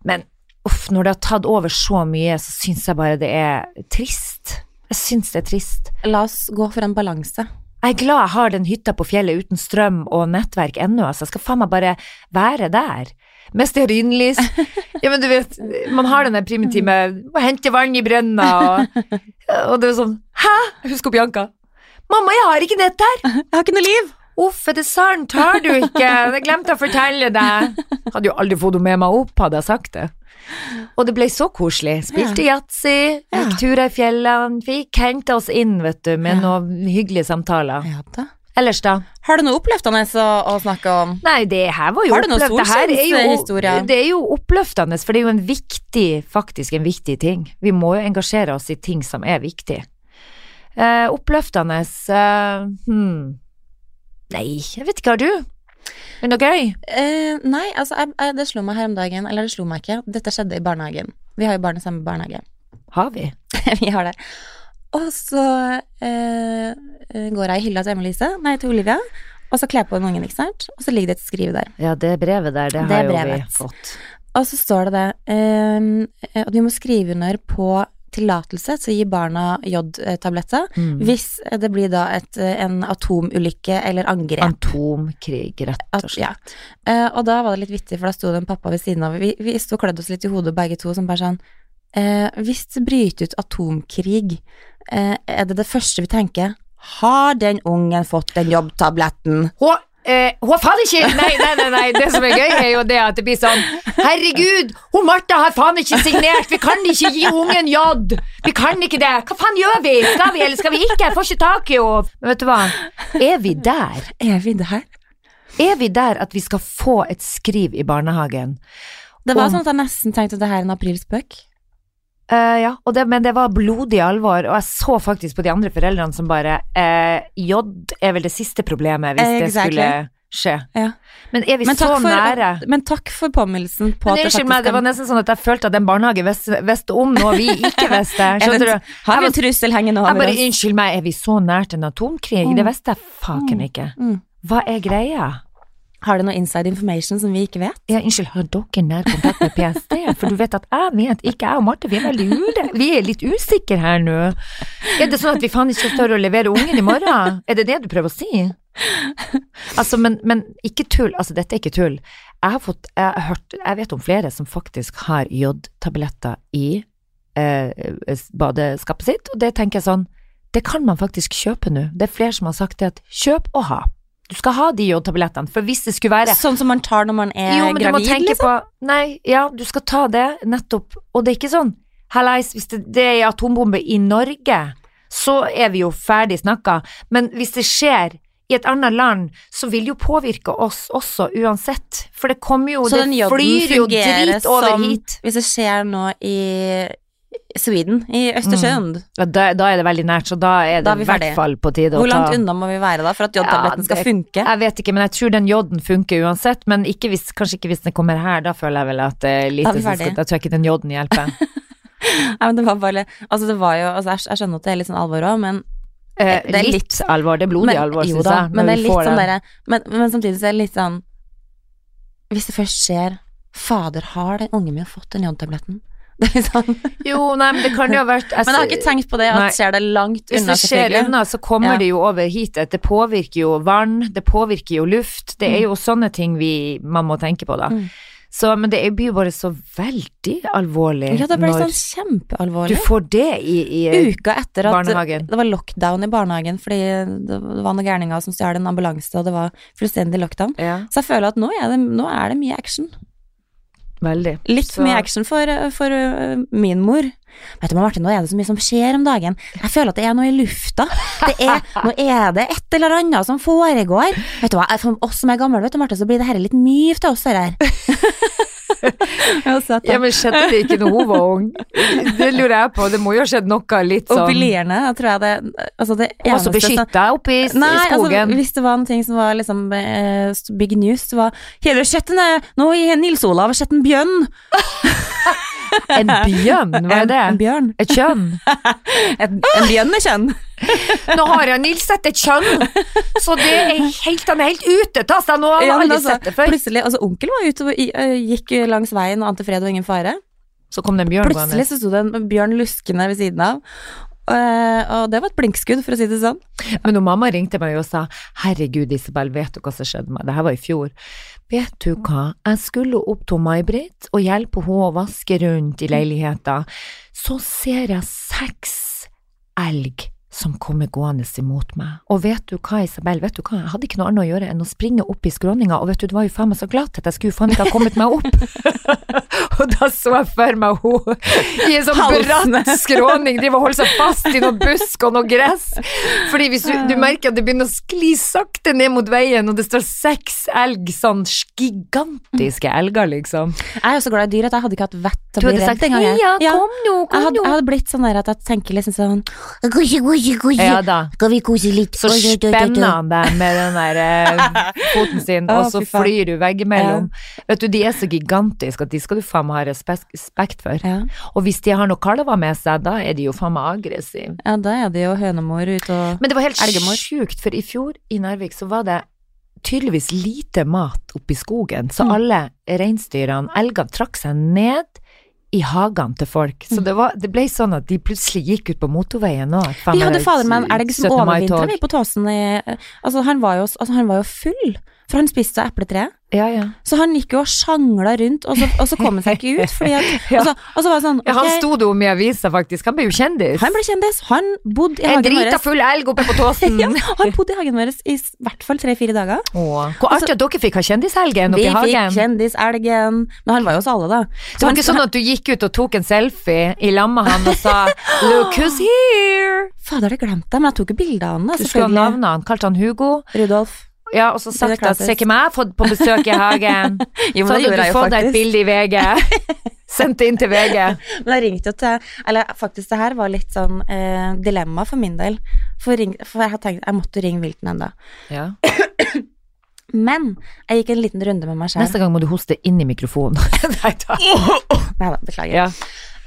Men uff, når det har tatt over så mye, så syns jeg bare det er trist. Jeg syns det er trist. La oss gå for en balanse. Jeg er glad jeg har den hytta på fjellet uten strøm og nettverk ennå, altså. Jeg skal faen meg bare være der. Med stearinlys. Ja, men du vet, man har den der primitive Må hente vann i brønna, og, og det er sånn Hæ? Husk opp Bianca. Mamma, jeg har ikke nett her! Jeg har ikke noe liv! Uff, er det sant? Har du ikke? Jeg glemte å fortelle deg. Hadde jo aldri fått henne med meg opp, hadde jeg sagt det. Og det ble så koselig. Spilte yatzy, Ja. gikk turer i fjellene, fikk henta oss inn, vet du, med Ja. noen hyggelige samtaler. Ja da. Ellers, da? Har du noe oppløftende å, å snakke om? Nei, det her var jo Har du det er jo- oppløftende, for det er jo en viktig, faktisk en viktig ting. Vi må jo engasjere oss i ting som er viktig. Eh, oppløftende eh, hmm. Nei, jeg vet ikke, har du? Er det noe gøy? Eh, nei, altså, jeg, jeg, det slo meg her om dagen, eller det slo meg ikke. Dette skjedde i barnehagen. Vi har jo barn i samme barnehage. Har vi? vi har det. Og så eh, går jeg i hylla til Emma-Lise, nei, til Olivia, og så kler jeg på den ungen, ikke sant? Og så ligger det et skriv der. Ja, det brevet der, det, Det har jo vi fått. Og så står det det, eh, at vi må skrive under på tillatelse til å gi barna jodtabletter Mm. hvis det blir da et, en atomulykke eller angrep. Atomkrig, rett og At, slett. ja. Eh, og da var det litt vittig, for da sto det en pappa ved siden av. Vi, vi sto og klødde oss litt i hodet begge to, som bare sånn eh, Hvis det bryter ut atomkrig, eh, er det det første vi tenker Har den ungen fått den jobbtabletten? Hun, eh, hun har faen ikke Nei, nei, nei, nei, det som er gøy, er jo det at det blir sånn Herregud, hun Martha har faen ikke signert, vi kan ikke gi ungen J! Vi kan ikke det! Hva faen gjør vi? Skal vi, eller skal vi ikke? Jeg får ikke tak i henne! Men vet du hva? Er vi der? Er vi der? Er vi der at vi skal få et skriv i barnehagen? Det var sånn at jeg nesten tenkte at det her er en aprilspøk. Eh, ja, det, men det var blodig alvor, og jeg så faktisk på de andre foreldrene som bare uh, J er vel det siste problemet hvis det skulle skje. Ja. Men er vi Men så for, nære? men takk for påminnelsen på Men at det faktisk meg, det var nesten sånn at jeg følte at den barnehagen visste, visste om noe vi ikke visste. Skjønner du? Har vi en trussel hengende over oss? unnskyld meg, er vi så nært en atomkrig? Mm. Det visste jeg faken ikke. Mm. Hva er greia? Har du noe inside information som vi ikke vet? Ja, unnskyld, har dere nær kontakt med PST? For du vet at jeg vet ikke, jeg og Marte, vi er veldig ure. Vi er litt usikre her nå. Er det sånn at vi faen ikke tør å levere ungen i morgen? Er det det du prøver å si? Altså, men, men ikke tull, altså dette er ikke tull. Jeg har fått, jeg har hørt, jeg vet om flere som faktisk har jodtabletter i eh, badeskapet sitt, og det tenker jeg sånn, det kan man faktisk kjøpe nå. Det er flere som har sagt det at kjøp og ha. Du skal ha de jodtablettene, for hvis det skulle være Sånn som man tar når man er jo, men du må tenke liksom. på Nei, ja, du skal ta det, nettopp. Og det er ikke sånn Hallais, hvis det, det er atombombe i Norge, så er vi jo ferdig snakka. Men hvis det skjer i et annet land, så vil jo påvirke oss også uansett. For det kommer jo Så Det den flyr jo fungerer drit over som hit. Hvis det skjer nå i Sweden, i Østersjøen, Ja, da, da er det veldig nært, så da er det i hvert fall på tide å hvor langt ta unna må vi være da for at jodtabletten Ja, skal funke? Jeg vet ikke, men jeg tror den jodden funker uansett. Men ikke hvis, kanskje ikke hvis den kommer her, da føler jeg vel at det er lite som skal. Da tror jeg ikke den jodden hjelper. Nei, men det var bare Altså, det var jo altså, jeg, jeg skjønner at det er litt sånn alvor òg, men Eh, Det er litt, litt- alvor, det er blodig men, alvor, syns jeg. Men det er litt sånn derre men, men samtidig så er det litt sånn Hvis det først skjer Fader, har den ungen min fått den jodtabletten? Det er sånn Jo, nei, men det kan jo ha vært Men jeg har ikke tenkt på det, Nei. at skjer det langt Hvis det skjer unna, så kommer Ja. det jo over hit. Det påvirker jo vann, det påvirker jo luft. Det er jo sånne ting vi, man må tenke på, da. Mm. Så, men det blir jo bare så veldig alvorlig Ja, det ble sånn kjempealvorlig. du får det i, i Uka etter at barnehagen. det var lockdown i barnehagen fordi det var noen gærninger som stjal en ambulanse, og det var fullstendig lockdown. Ja, Så jeg føler at nå er det, nå er det mye action. Veldig. Litt Så- mye action for, for uh, min mor. Vet du Martin, nå er det så mye som skjer om dagen. Jeg føler at det er noe i lufta. Det er, nå er det et eller annet som foregår. Vet du hva, For oss som er gamle, vet du, Martin, så blir det her litt mye til oss her. Ja, men skjedde det ikke når hun var ung? Det lurer jeg på. Det må jo ha skjedd noe litt sånn Oppi lierne, tror jeg det altså det så eneste som- beskytta oppe i, Nei, altså, skogen. hvis det var en ting som var liksom eh, big news, så var Hele du sett en eh, Nå har Nils Olav sett en bjørn. En bjørn, hva er det? En, en bjørn. Et kjønn? En, en kjønn. Nå har jeg Nils sett et kjønn, så det er helt, han er helt ute av seg nå, han har ja, aldri altså, sett det før. Plutselig, altså Onkel var ute og gikk langs veien og ante fred og ingen fare. Så kom det en bjørn Plutselig så sto det en bjørn luskende ved siden av. Uh, og det var et blinkskudd, for å si det sånn. Men når mamma ringte meg og sa herregud Isabel, vet du hva som skjedde med meg, det her var i fjor. Vet du hva, jeg skulle opp til May-Britt og hjelpe henne å vaske rundt i leiligheta. Så ser jeg seks elg som kommer gående imot meg. Og vet du hva, Isabel, vet du hva, jeg hadde ikke noe annet å gjøre enn å springe opp i skråninga, og vet du, det var jo faen meg så glatt at jeg skulle faen ikke ha kommet meg opp. og da så jeg for meg henne i en sånn bratt skråning, driver og holder seg fast i noe busk og noe gress. Fordi hvis du, du merker at det begynner å skli sakte ned mot veien, og det står seks elg, sånn gigantiske elger, liksom. Jeg er jo så glad i dyr at jeg hadde ikke hatt vett til å bli redd sagt en gang. jeg. Ja. kom nå, Jeg kom hadde, jeg nå. hadde blitt sånn der at jeg tenker liksom sånn Kose, kose. Ja da. Skal vi kose litt? Så spenner han deg med den der eh, foten sin, og så flyr du veggimellom. Vet du, de er så gigantiske at de skal du faen meg ha respekt for. Ja. Og hvis de har noe kalver med seg, da er de jo faen meg aggressive. ja, da er de jo hønemor ute og Men det var helt Elgemor. sjukt, for i fjor i Narvik så var det tydeligvis lite mat oppi skogen, så Mm. alle reinsdyrene, elgene, trakk seg ned i hagene til folk. Mm. Så det, var, det ble sånn at de plutselig gikk ut på motorveien òg. Vi hadde fader meg en elg som 17. overvintra vi på Tåsen i Altså, han var jo, altså, han var jo full, for han spiste av epletreet. Ja, ja. Så han gikk jo og sjangla rundt, og så, og så kom han seg ikke ut. Fordi at, Ja. og, så, og så var det sånn ja, han sto det om i avisa, faktisk. Han ble jo kjendis. han ble kjendis. Han bodde i en hagen drita vår. full elg oppe på Tåsen. Han bodde i hagen vår i hvert fall tre-fire dager. Åh, Hvor artig at dere fikk ha kjendishelgen oppe Vi fikk kjendiselgen, men han var jo hos alle, da. Det var ikke sånn at du gikk ut og tok en selfie i lag med han og sa 'look who's here'. Fader, det glemte jeg, men jeg tok jo bilde av han. Du skulle ha navnet han, kalte han Hugo. Rudolf. Ja, og så sagt at «Se 'se hvem jeg har fått på besøk i hagen'. Jo, Så hadde du fått deg et bilde i VG. Sendt det inn til VG. Men jeg ringte jo til Eller faktisk, det her var litt sånn eh, dilemma for min del. For, ring, for jeg har tenkt jeg måtte ringe Wilton enda. Ja. Men jeg gikk en liten runde med meg selv. Neste gang må du hoste inn i mikrofonen. Nei, da. Nei da, beklager. Ja.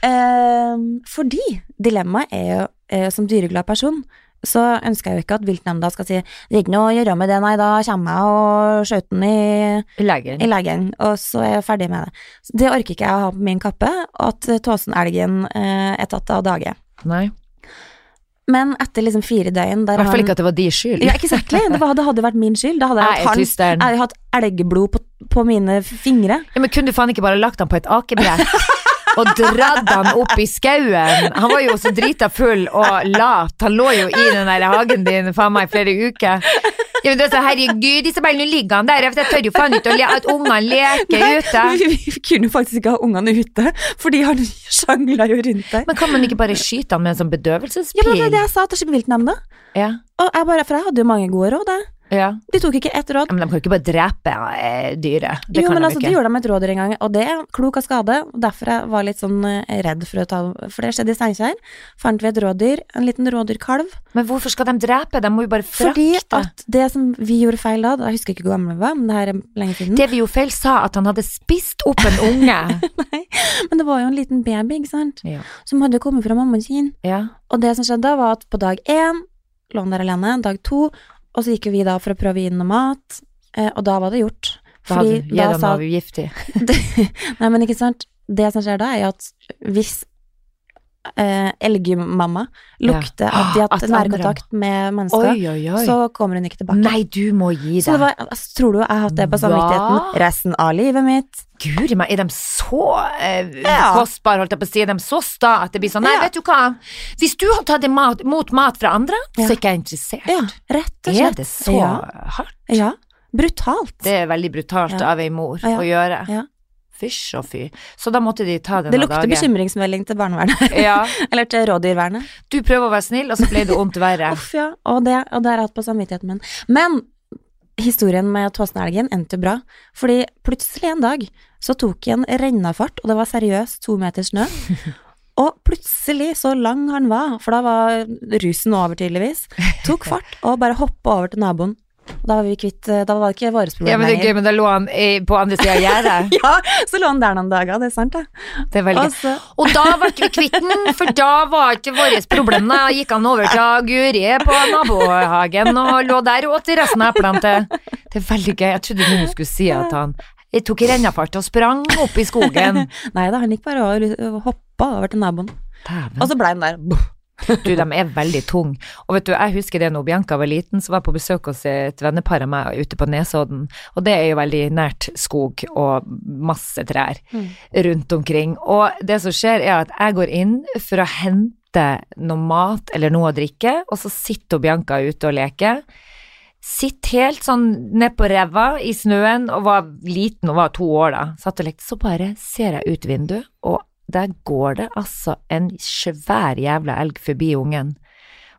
Eh, fordi dilemmaet er jo, eh, som dyreglad person, så ønsker jeg jo ikke at viltnemnda skal si det er ikke noe å gjøre med det, nei, da kommer jeg og skjøter den i Legen. i legen, og så er jeg ferdig med det. Så det orker ikke jeg å ha på min kappe, at Tåsenelgen eh, er tatt av dage. Nei. Men etter liksom fire døgn I hvert fall ikke at det var de skyld. Ja, exactly. Det, var, det hadde vært min skyld. Da hadde jeg hatt, hans, jeg hadde hatt elgblod på, på mine fingre. Ja, men kunne du faen ikke bare lagt han på et akebrett? og dratt han opp i skauen. Han var jo så drita full og lat. Han lå jo i den der hagen din faen meg i flere uker. Ja, men det er så, herregud, Isabel, nå ligger han der, jeg tør jo faen ikke at ungene leker ute. Vi, vi kunne faktisk ikke ha ungene ute, fordi han sjangla jo rundt der. Men kan man ikke bare skyte han med en sånn bedøvelsespil? Ja, men det det jeg sa til viltnemnda. Ja, Og jeg bare, for jeg hadde jo mange gode råd, jeg. Ja. De tok ikke ett råd. Men de kan ikke bare drepe eh, dyret. Det jo, kan men de altså, ikke. de gjorde dem et rådyr en gang, og det er klok av skade. og Derfor jeg var litt sånn eh, redd for å ta For det skjedde i Steinkjer. Fant vi et rådyr, en liten rådyrkalv. Men hvorfor skal de drepe? De må jo bare frakte. Fordi at det som vi gjorde feil da, jeg husker ikke hvor gammel vi var, men det her er lenge siden. Det vi jo feil sa, at han hadde spist opp en unge. Nei, men det var jo en liten baby, ikke sant, ja. som hadde kommet fra mammaen sin. ja. Og det som skjedde da, var at på dag én lå han der alene, dag to, og så gikk jo vi da for å prøve å gi den noe mat, eh, og da var det gjort. Da hadde da sa giftig. Nei, men ikke sant. Det som skjer da, er jo at hvis eh, elgmamma lukter at de har hatt nærkontakt med mennesker, Oi, oi, oi. så kommer hun ikke tilbake. Nei, du må gi Så det var, altså, tror du jeg har hatt det på samvittigheten resten av livet mitt? Guri meg, er de så eh, Ja. kostbare, holdt jeg på å si? Er de så sta at det blir sånn Nei, Ja. vet du hva, hvis du har tatt imot mat, mat fra andre, så er ikke jeg interessert. Ja, rett og Er det så hardt? ja. Brutalt. Det er veldig brutalt av ei mor å gjøre. Ja. Fysj og fy. Så da måtte de ta Det denne lukter dagen. bekymringsmelding til barnevernet. Ja, Eller til rådyrvernet. du prøver å være snill, og så ble det vondt verre. Uff, ja. Og det, og det har jeg hatt på samvittigheten min. Men historien med Tåsenelgen endte jo bra. Fordi plutselig en dag så tok jeg en rennafart, og det var seriøst to meter snø. Og plutselig, så lang han var, for da var rusen over tydeligvis, tok fart og bare hoppa over til naboen. Da var vi kvitt eh, Da var det ikke våre Ja, men det er gøy, men da lå han i, på andre sida av gjerdet. Ja, så lå han der noen dager, det er sant det. Det er veldig Og gøy. så, Og da ble vi kvitt den, for da var ikke vårt problem. Da gikk han over til Guri på nabohagen og lå der og åt resten av eplene til. Det er veldig gøy. Jeg trodde noen skulle si at han jeg tok rennafart og sprang opp i skogen. nei da, han gikk bare og hoppa over til naboen. Dæven. Og så ble han der. Du, de er veldig tunge. Og vet du, jeg husker det når Bianca var liten, så var jeg på besøk hos et vennepar av meg ute på Nesodden. Og det er jo veldig nært skog og masse trær Mm. rundt omkring. Og det som skjer er at jeg går inn for å hente noe mat eller noe å drikke, og så sitter Bianca ute og leker. Sitter helt sånn nedpå ræva i snøen og var liten og var to år da. Satt og lekte. Så bare ser jeg ut vinduet, og der går det altså en svær jævla elg forbi ungen.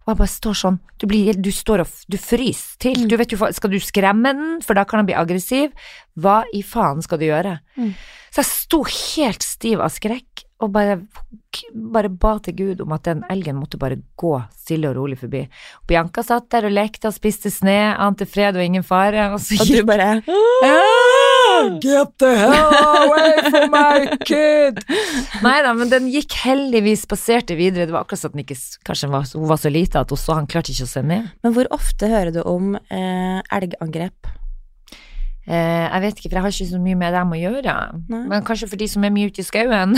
Og jeg bare står sånn, du, blir, du står og du fryser til. Du vet jo, skal du skremme den, for da kan han bli aggressiv? Hva i faen skal du gjøre? Mm. Så jeg sto helt stiv av skrekk og bare, bare ba til Gud om at den elgen måtte bare gå stille og rolig forbi. Og Bianca satt der og lekte og spiste sne, ante fred og ingen fare, og så Og du bare bare Get the hell away from my kid! Nei da, men den gikk heldigvis, spaserte videre. Det var akkurat sånn at den ikke Kanskje den var, hun var så lita at hun så han klarte ikke å se ned. Men hvor ofte hører du om eh, elgangrep? Eh, jeg vet ikke, for jeg har ikke så mye med dem å gjøre. Nei. Men kanskje for de som er mye ute i skauen.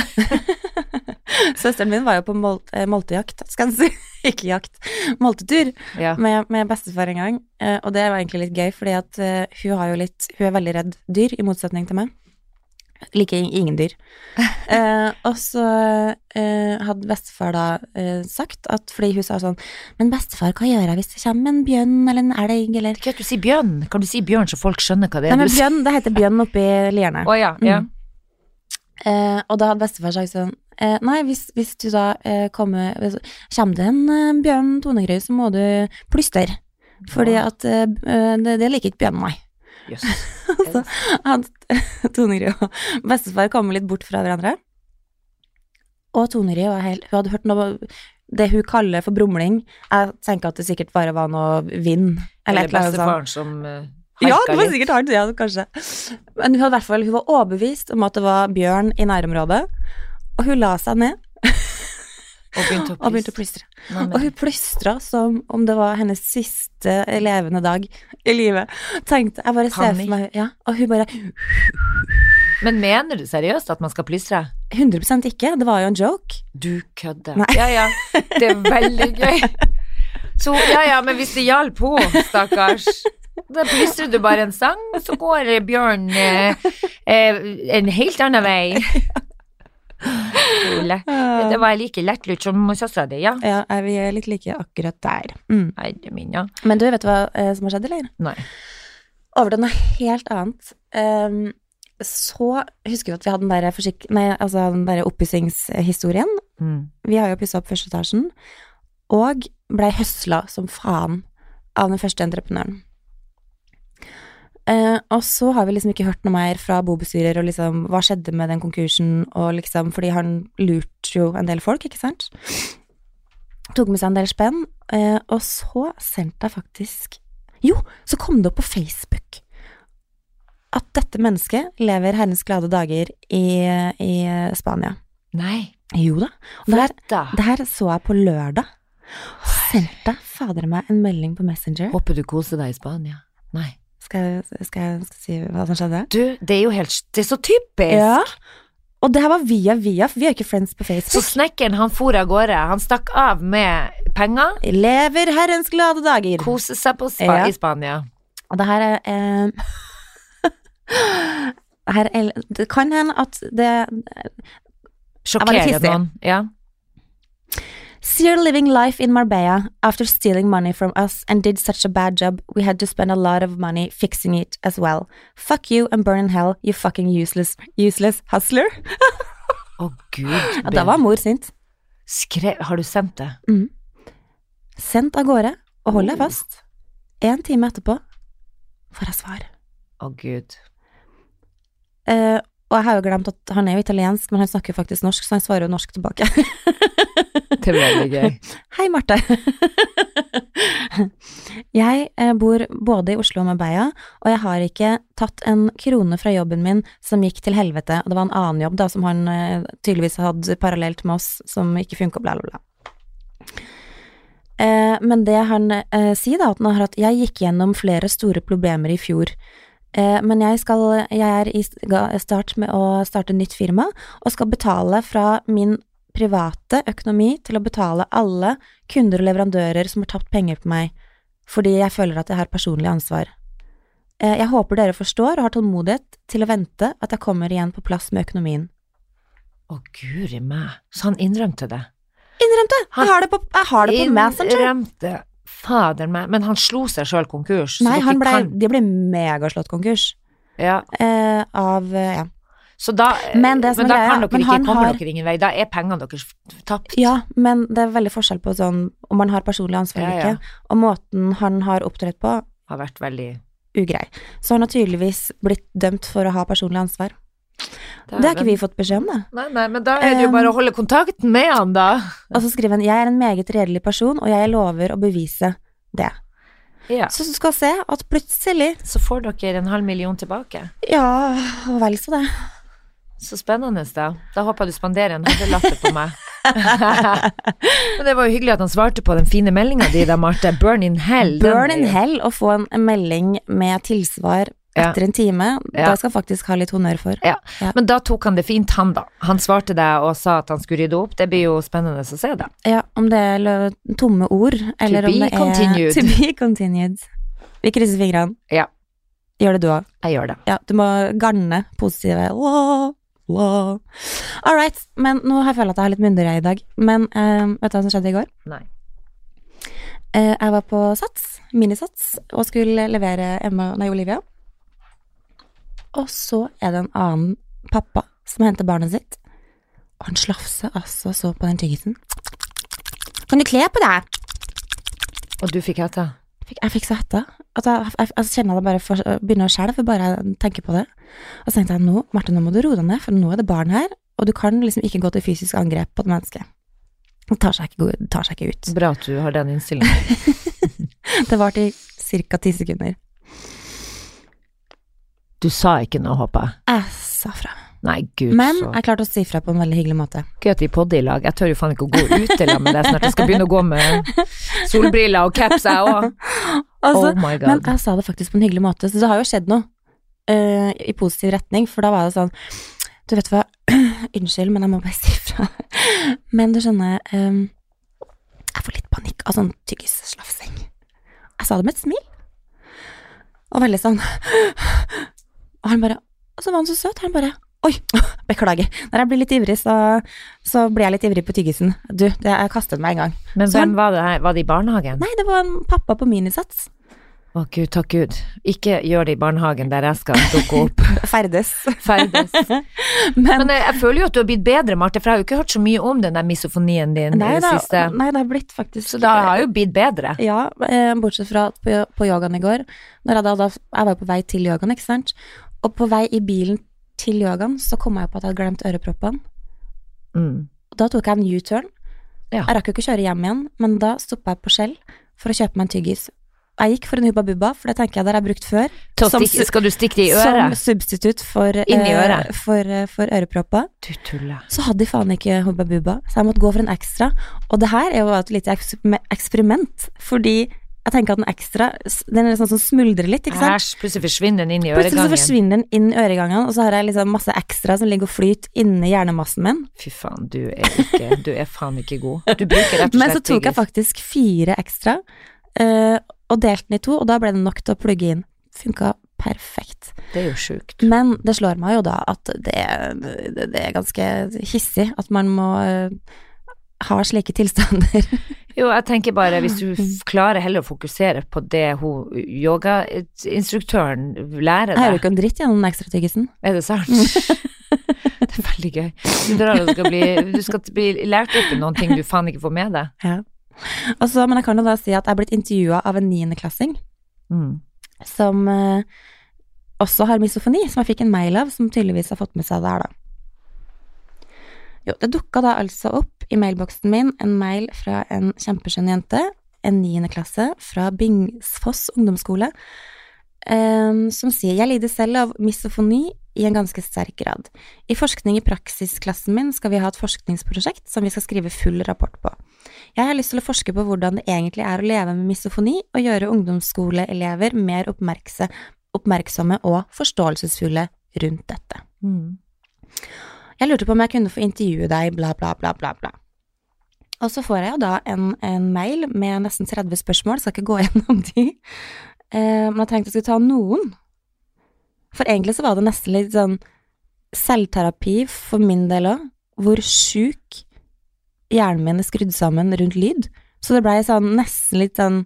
Søsteren min var jo på mol eh, moltejakt, skal jeg si. Ikke jakt, moltetur ja. med, med bestefar en gang. Eh, og det var egentlig litt gøy, fordi at hun litt Hun er veldig redd dyr, i motsetning til meg. Liker ingen dyr. Eh, og så eh, hadde bestefar da eh, sagt at Fordi hun sa sånn Men bestefar, hva gjør jeg hvis det kommer en bjørn eller en elg eller Kan du si bjørn. Kan du si bjørn så folk skjønner hva det er? Nei, men bjørn, det heter bjørn oppi Lierne. Oh, ja, ja. Mm. Eh, og da hadde bestefar sagt sånn eh, Nei, hvis, hvis du da eh, kommer Kommer det en bjørn tonegrøy, så må du plystre. Fordi at det, det liker ikke bjørnen nei. Yes. Så hadde Tonegrøy og bestefar kommer litt bort fra hverandre. Og Tonegrøy var helt Hun hadde hørt noe det hun kaller for brumling. Jeg tenker at det sikkert bare var noe vind. Eller, Eller bestefaren sånn. som uh, Ja, det var sikkert han, ja, kanskje. Men hun, hadde hun var overbevist om at det var bjørn i nærområdet, og hun la seg ned Og begynte å og begynte å plystre. Nei, Og hun plystra som om det var hennes siste levende dag i livet. Tenkte, jeg bare ser for meg, ja, Og hun bare Men mener du seriøst at man skal plystre? 100% ikke, det var jo en joke. Du kødder. Nei. Ja ja, det er veldig gøy. Så ja ja, men hvis det hjalp henne, stakkars. Da plystrer du bare en sang, så går Bjørn eh, eh, en helt annen vei. Det var like lettlurt som søstera di, ja. Ja, vi er litt like akkurat der. Mm. Herre min, ja. Men du, vet du hva eh, som har skjedd, eller? Nei. Over til noe helt annet. Um, så husker vi at vi hadde den der, forsikk nei, altså den der oppussingshistorien. Mm. Vi har jo pussa opp første etasjen, og blei høsla som faen av den første entreprenøren. Eh, og så har vi liksom ikke hørt noe mer fra bobestyrer og liksom hva skjedde med den konkursen, og liksom fordi han lurte jo en del folk, ikke sant. Tok med seg en del spenn, eh, og så sendte jeg faktisk Jo, så kom det opp på Facebook at dette mennesket lever herrens glade dager i, i Spania. Nei. Jo da. Og det her, det her så jeg på lørdag. Sendte fader meg en melding på Messenger. Håper du koser deg i Spania. Nei. Skal jeg, skal jeg, si hva som skjedde? Du, det er jo helt Det er så typisk. Ja. Og det her var via via, for vi er ikke friends på Facebook. Så snekkeren, han for av gårde. Han stakk av med penger. Lever herrens glade dager. Kose seg på spa Ja. i Spania. Og det her er eh, her er, det kan hende at det Sjokkerer noen. Ja. See living life in Marbella after stealing money from us and did such a bad job, we had to spend a lot of money fixing it as well. Fuck you and burn in hell, you fucking useless, useless hustler. Å, gud. Ja, da var mor sint. Skre... Har du sendt det? Mm. Sendt av gårde, og hold deg fast. En time etterpå får jeg svar. Å, gud. Eh, og jeg har jo glemt at han er jo italiensk, men han snakker jo faktisk norsk, så han svarer jo norsk tilbake. Det er veldig gøy. Hei, Marte. jeg eh, bor både i Oslo og Marbella, og jeg har ikke tatt en krone fra jobben min som gikk til helvete, og det var en annen jobb da som han eh, tydeligvis hadde parallelt med oss, som ikke funka, bla, bla, bla. Eh, men det han eh, sier da, at han har hatt Jeg gikk gjennom flere store problemer i fjor. Eh, men jeg, skal, jeg er i start med å starte nytt firma, og skal betale fra min private økonomi til å betale alle kunder og leverandører som har tapt penger på meg, fordi jeg føler at jeg har personlig ansvar. Eh, Jeg håper dere forstår og har tålmodighet til å vente at jeg kommer igjen på plass med økonomien. Å, guri meg. Så han innrømte det. Innrømte! Jeg har det på, jeg har det på Messenger! Innrømte. Fader meg. Men han slo seg sjøl konkurs. Nei, ble, kan- de ble megaslått konkurs. ja. Eh, av eh, ja. Så da, Men det men er da kan dere men ikke, komme har- dere ingen vei. Da er pengene deres tapt. ja, men det er veldig forskjell på sånn om man har personlig ansvar eller Ja, ja. ikke, og måten han har opptrådt på, Har vært veldig ugrei. Så han har tydeligvis blitt dømt for å ha personlig ansvar. Det har ikke vi fått beskjed om, det. Nei, nei, men da er det jo bare å holde kontakten med han, da. Og så skriver han 'Jeg er en meget redelig person, og jeg lover å bevise det'. Ja. Så du skal se at plutselig Så får dere en halv million tilbake. Ja, og vel så det. Så spennende, da. Da håper jeg du spanderer en hundrelapp på meg. Men det var jo hyggelig at han svarte på den fine meldinga di da, Marte. Burn in hell. Burn in hell å få en, melding med tilsvar. Etter en time. Ja. Det skal jeg faktisk ha litt honnør for. Ja. Ja. Men da tok han det fint, han da. Han svarte deg og sa at han skulle rydde opp. Det blir jo spennende å se, da. Ja, om det er tomme ord, eller to om det er continued. To be continued. Vi krysser fingrene. Ja. Gjør det du òg. Jeg gjør det. Ja, du må garne positive wow. All right, men nå har jeg følt at jeg har litt myndigere i dag. Men eh, vet du hva som skjedde i går? Nei. Uh, jeg var på Sats, minisats, og skulle levere Emma, nei, Olivia. Og så er det en annen pappa som henter barnet sitt, og han slafser altså så på den tyggisen. Kan du kle på deg? Og du fikk hetta? Jeg fikk, så hetta. At jeg, jeg, jeg kjenner det bare for, begynner å skjelve bare jeg tenker på det. Og så tenkte jeg nå, Marte, nå må du roe deg ned, for nå er det barn her, og du kan liksom ikke gå til fysisk angrep på et menneske. Det tar seg ikke, tar seg ikke ut. Bra at du har den innstillingen. Det varte i ca. ti sekunder. Du sa ikke noe, håper jeg. Jeg sa fra. Nei, gud, Men så jeg klarte å si fra på en veldig hyggelig måte. gøy at vi podder i lag. Jeg tør jo faen ikke å gå ut i lag med deg snart. Jeg skal begynne å gå med solbriller og caps, jeg òg. Altså, oh my god. men jeg sa det faktisk på en hyggelig måte, så det har jo skjedd noe uh, i positiv retning, for da var det sånn Du vet hva, unnskyld, men jeg må bare si fra. Men du skjønner, um, jeg får litt panikk av sånn tyggisslafsing. Jeg sa det med et smil, og veldig sånn Og han bare Og så var han så søt, han bare Oi, beklager. Når jeg blir litt ivrig, så, så blir jeg litt ivrig på tyggisen. Du, det, jeg kastet meg en gang. Men Så- hvem var det her? Var det i barnehagen? Nei, det var en pappa på minisats. Å gud, takk Gud. Ikke gjør det i barnehagen der jeg skal dukke opp. Ferdes. Ferdes. Men, Men jeg, jeg føler jo at du har blitt bedre, Marte, for jeg har jo ikke hørt så mye om den der misofonien din nei, i det siste. nei, det har blitt faktisk Så da har jeg jo blitt bedre. Ja, eh, bortsett fra på, på yogaen i går når jeg, da, da, jeg var på vei til yogaen, ikke sant? Og på vei i bilen til yogaen så kom jeg på at jeg hadde glemt øreproppene. Mm. Da tok jeg en U-turn. Ja. Jeg rakk jo ikke kjøre hjem igjen, men da stoppa jeg på Skjell for å kjøpe meg en tyggis. Jeg gikk for en Hubba Bubba, for det tenker jeg der jeg har brukt før. Som skal du stikke det i øret? Som substitutt for, eh, for, eh, for ørepropper. Du tuller. Så hadde de faen ikke Hubba Bubba, så jeg måtte gå for en ekstra. Og det her er jo et lite eksperiment, fordi jeg tenker at den ekstra, den er sånn som smuldrer litt, ikke sant? Æsj, plutselig forsvinner den inn i øregangen. Plutselig så forsvinner den inn i øregangen, og så har jeg liksom masse ekstra som ligger og flyter inni hjernemassen min. Fy faen, du er ikke Du er faen ikke god. Du bruker rett og slett Men så tok jeg faktisk fire ekstra, eh, og delte den i to, og da ble det nok til å plugge inn. Funka perfekt. Det er jo sjukt. Men det slår meg jo da at det, det, det er ganske hissig at man må eh, ha slike tilstander. Jo, jeg tenker bare hvis du klarer heller å fokusere på det hun yogainstruktøren lærer deg Jeg hører ikke en dritt gjennom den ekstra tyggisen. Er det sant? det er veldig gøy. Du drar og skal bli Du skal bli lært opp i noen ting du faen ikke får med deg. Ja. Så- men jeg kan jo da si at jeg er blitt intervjua av en niendeklassing Mm. som eh, også har misofoni, som jeg fikk en mail av, som tydeligvis har fått med seg det her, da. Jo, det dukka da altså opp i mailboksen min en mail fra en kjempeskjønn jente, en niende klasse fra Bingsfoss ungdomsskole, eh, som sier jeg lider selv av misofoni i en ganske sterk grad. I forskning i praksisklassen min skal vi ha et forskningsprosjekt som vi skal skrive full rapport på. Jeg har lyst til å forske på hvordan det egentlig er å leve med misofoni, og gjøre ungdomsskoleelever mer oppmerksomme og forståelsesfulle rundt dette. Mm. Jeg lurte på om jeg kunne få intervjue deg, bla, bla, bla, bla, bla. Og så får jeg jo da en, en mail med nesten 30 spørsmål, skal ikke gå gjennom de, eh, men jeg tenkte jeg skulle ta noen. For egentlig så var det nesten litt sånn selvterapi for min del òg, hvor sjuk hjernen min er skrudd sammen rundt lyd. Så det blei sånn nesten litt sånn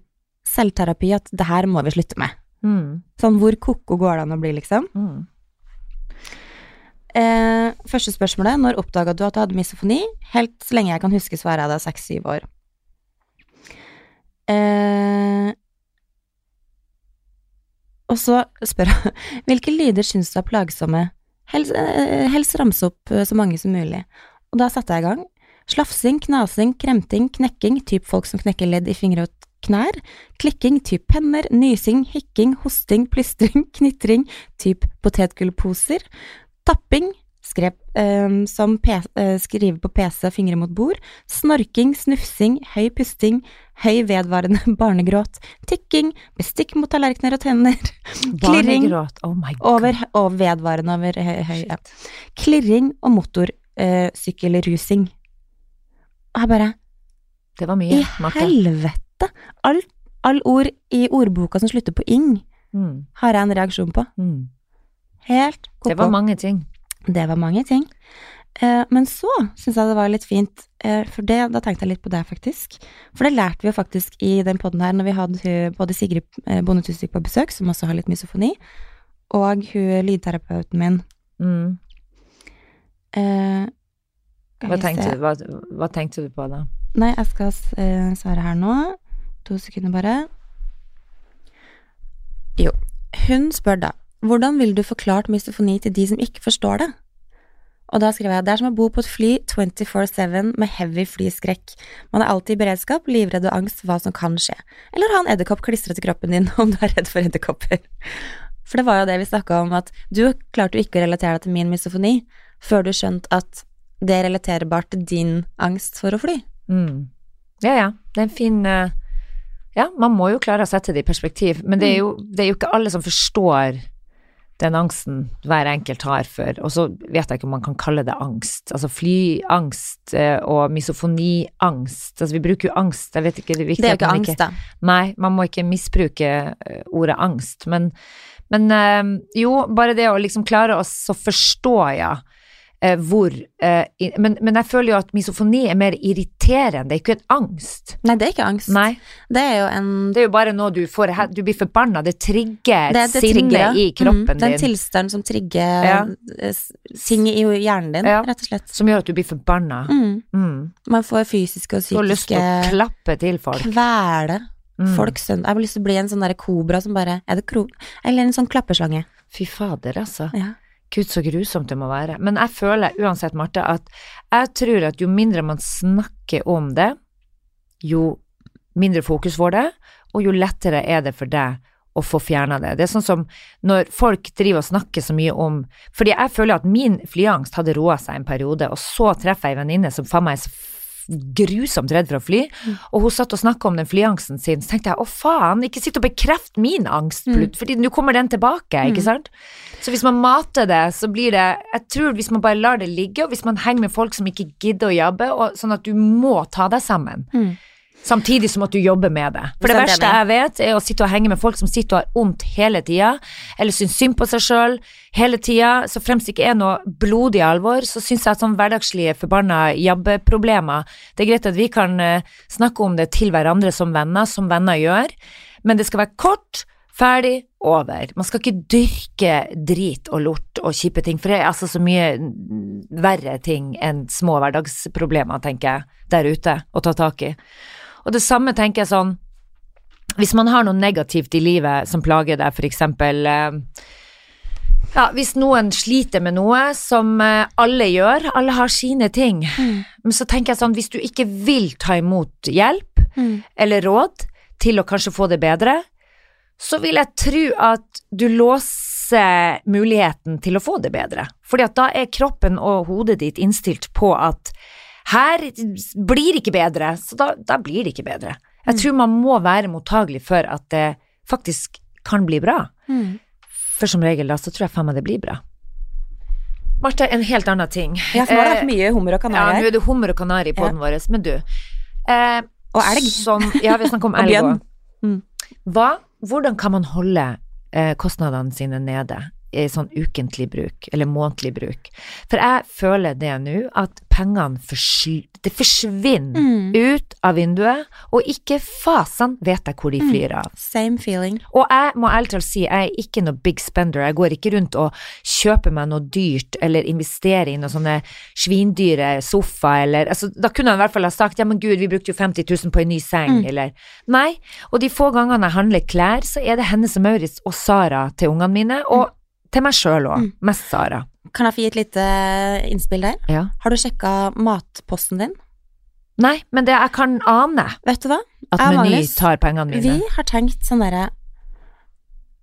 selvterapi at det her må vi slutte med. Mm. Sånn hvor ko-ko går det an å bli, liksom? Mm. Eh, første spørsmålet, når oppdaga du at du hadde misofoni? Helt så lenge jeg kan huske, så var jeg da seks-syv år. Eh, og så spør hun hvilke lyder syns du er plagsomme? Helst, eh, helst ramse opp eh, så mange som mulig. Og da satte jeg i gang. Slafsing, knasing, kremting, knekking, typ folk som knekker ledd i fingre og knær. Klikking, typ penner, nysing, hikking, hosting, plystring, knitring, typ potetgullposer. Tapping, skrev eh, som eh, skrive på PC, fingre mot bord. Snorking, snufsing, høy pusting, høy vedvarende barnegråt. Tikking, bestikk mot tallerkener og tenner. Klirring. Oh my god. Over, og vedvarende over høy, høy ja. Klirring og motorsykkelrusing. Og jeg bare Det var mye, I Marte. helvete! All, all ord i ordboka som slutter på ing, Mm. har jeg en reaksjon på. Mm. Helt ko-ko. Det var mange ting. Det var mange ting. Eh, men så syns jeg det var litt fint, eh, for det, da tenkte jeg litt på det, faktisk. For det lærte vi jo faktisk i den poden her, når vi hadde både Sigrid eh, Bonde Tusvik på besøk, som også har litt misofoni, og hun lydterapeuten min. Mm. Eh, Hva, tenkte, du- hva, hva tenkte du på da? Nei, jeg skal eh, svare her nå. To sekunder bare. Jo. Hun spør da, hvordan ville du forklart misofoni til de som ikke forstår det? Og da skriver jeg, det er som å bo på et fly 24-7 med heavy flyskrekk. Man er alltid i beredskap, livredd og angst for hva som kan skje. Eller ha en edderkopp klistret til kroppen din om du er redd for edderkopper. For det var jo det vi snakka om, at du klarte jo ikke å relatere deg til min misofoni før du skjønte at det er relaterbart til din angst for å fly. Mm. Ja, ja. Det er en fin uh... Ja, man må jo klare å sette det i perspektiv, men det er jo, det er jo ikke alle som forstår den angsten hver enkelt har for Og så vet jeg ikke om man kan kalle det angst. Altså flyangst eh, og misofoniangst. Altså vi bruker jo angst, jeg vet ikke Det viktig Det er jo ikke angst, da. Nei, man må ikke misbruke eh, ordet angst, men, Men eh, jo, bare det å liksom klare å så forstå, ja, eh, hvor eh, men, men jeg føler jo at misofoni er mer irriterende, det er ikke en angst. Nei, det er ikke angst. Nei, Det er jo en det er jo bare noe du får Du blir forbanna, det trigger det, det sinne i kroppen mm, Den din. tilstanden som trigger Ja. eh, ting i hjernen din, Ja. rett og slett. Som gjør at du blir forbanna. Mm. Mm. Man får fysiske og psykiske Får lyst til å klappe til folk. Kvele Mm. folk sønn. Jeg har lyst til å bli en sånn derre kobra som bare Er det kro... Eller en sånn klappeslange. Fy fader, altså. Ja. Gud, så grusomt det må være. Men jeg føler uansett, Marte, at jeg tror at jo mindre man snakker om det, jo mindre fokus får det, og jo lettere er det for deg å få fjerna det. Det er sånn som når folk driver og snakker så mye om Fordi jeg føler at min flyangst hadde roa seg en periode, og så treffer jeg ei venninne som faen meg er så grusomt redd for å fly, og hun satt og snakka om den flyangsten sin, så tenkte jeg å faen, ikke sitt og bekreft min angst, Mm. fordi nå kommer den tilbake, ikke Mm. sant? Så hvis man mater det, så blir det Jeg tror hvis man bare lar det ligge, og hvis man henger med folk som ikke gidder å jobbe, og sånn at du må ta deg sammen, Mm. Samtidig som at du jobber med det. For det verste jeg vet, er å sitte og henge med folk som sitter og har vondt hele tida, eller syns synd på seg sjøl hele tida. Så fremst det ikke er noe blodig alvor, så syns jeg at sånn hverdagslige forbanna jabbeproblemer Det er greit at vi kan eh, snakke om det til hverandre som venner, som venner gjør, men det skal være kort. Ferdig, over. Man skal ikke dyrke drit og lort og kjipe ting, for det er altså så mye verre ting enn små hverdagsproblemer, tenker jeg, der ute, å ta tak i. Og det samme tenker jeg sånn Hvis man har noe negativt i livet som plager deg, eksempel eh, Ja, hvis noen sliter med noe som eh, alle gjør, alle har sine ting, Mm. men så tenker jeg sånn, hvis du ikke vil ta imot hjelp Mm. eller råd til å kanskje få det bedre, så vil jeg tro at du låser muligheten til å få det bedre. Fordi at da er kroppen og hodet ditt innstilt på at her blir det ikke bedre, så da, da blir det ikke bedre. Jeg Mm. tror man må være mottagelig for at det faktisk kan bli bra. Mm. For som regel da, så tror jeg faen meg det blir bra. Marte, en helt annen ting. Ja, for nå har det Eh, vært mye hummer og ja, nå er det hummer og kanari på den ja. vår, men du eh, Og elg. Som, ja, vi snakker om elg òg. Mm. Hva, hvordan kan man holde eh, kostnadene sine nede i sånn ukentlig bruk, eller månedlig bruk? For jeg føler det nå, at pengene forsl det forsvinner Mm. ut av vinduet, og ikke fasen vet jeg hvor de Mm. flyr av. Same feeling. Og jeg må ærlig talt si, jeg er ikke noe big spender. Jeg går ikke rundt og kjøper meg noe dyrt, eller investerer i noen sånne svindyre sofa, eller altså, Da kunne han i hvert fall ha sagt ja, men gud, vi brukte jo 50 000 på en ny seng, Mm. eller Nei. Og de få gangene jeg handler klær, så er det Hennes og Maurits og Sara til ungene mine, og til meg sjøl òg. Mm. Mest Sara. Kan jeg få gi et lite innspill der? Ja. Har du sjekka matposten din? Nei, men det jeg kan ane Vet du hva? at Jeg Meny tar pengene mine. Vi har tenkt sånn derre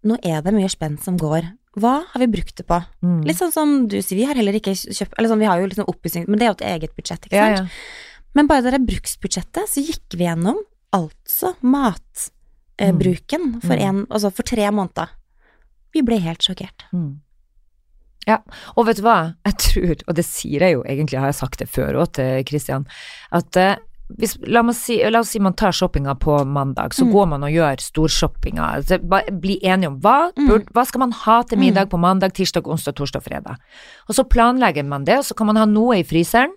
Nå er det mye spenn som går. Hva har vi brukt det på? Mm. Litt sånn som du sier, vi har heller ikke kjøpt Eller sånn, vi har jo liksom oppussing, men det er jo et eget budsjett, ikke sant? ja. Men bare det der bruksbudsjettet, så gikk vi gjennom altså matbruken for, Mm. en, altså for tre måneder. Vi ble helt sjokkert. Mm. Ja, og vet du hva, jeg tror, og det sier jeg jo egentlig, har jeg sagt det før òg til Kristian, at eh, hvis, la, si, la oss si man tar shoppinga på mandag, så Mm. går man og gjør storshoppinga. Altså, bli enige om hva, Mm. burde, hva skal man ha til middag på mandag, tirsdag, onsdag, torsdag, fredag. Og så planlegger man det, og så kan man ha noe i fryseren,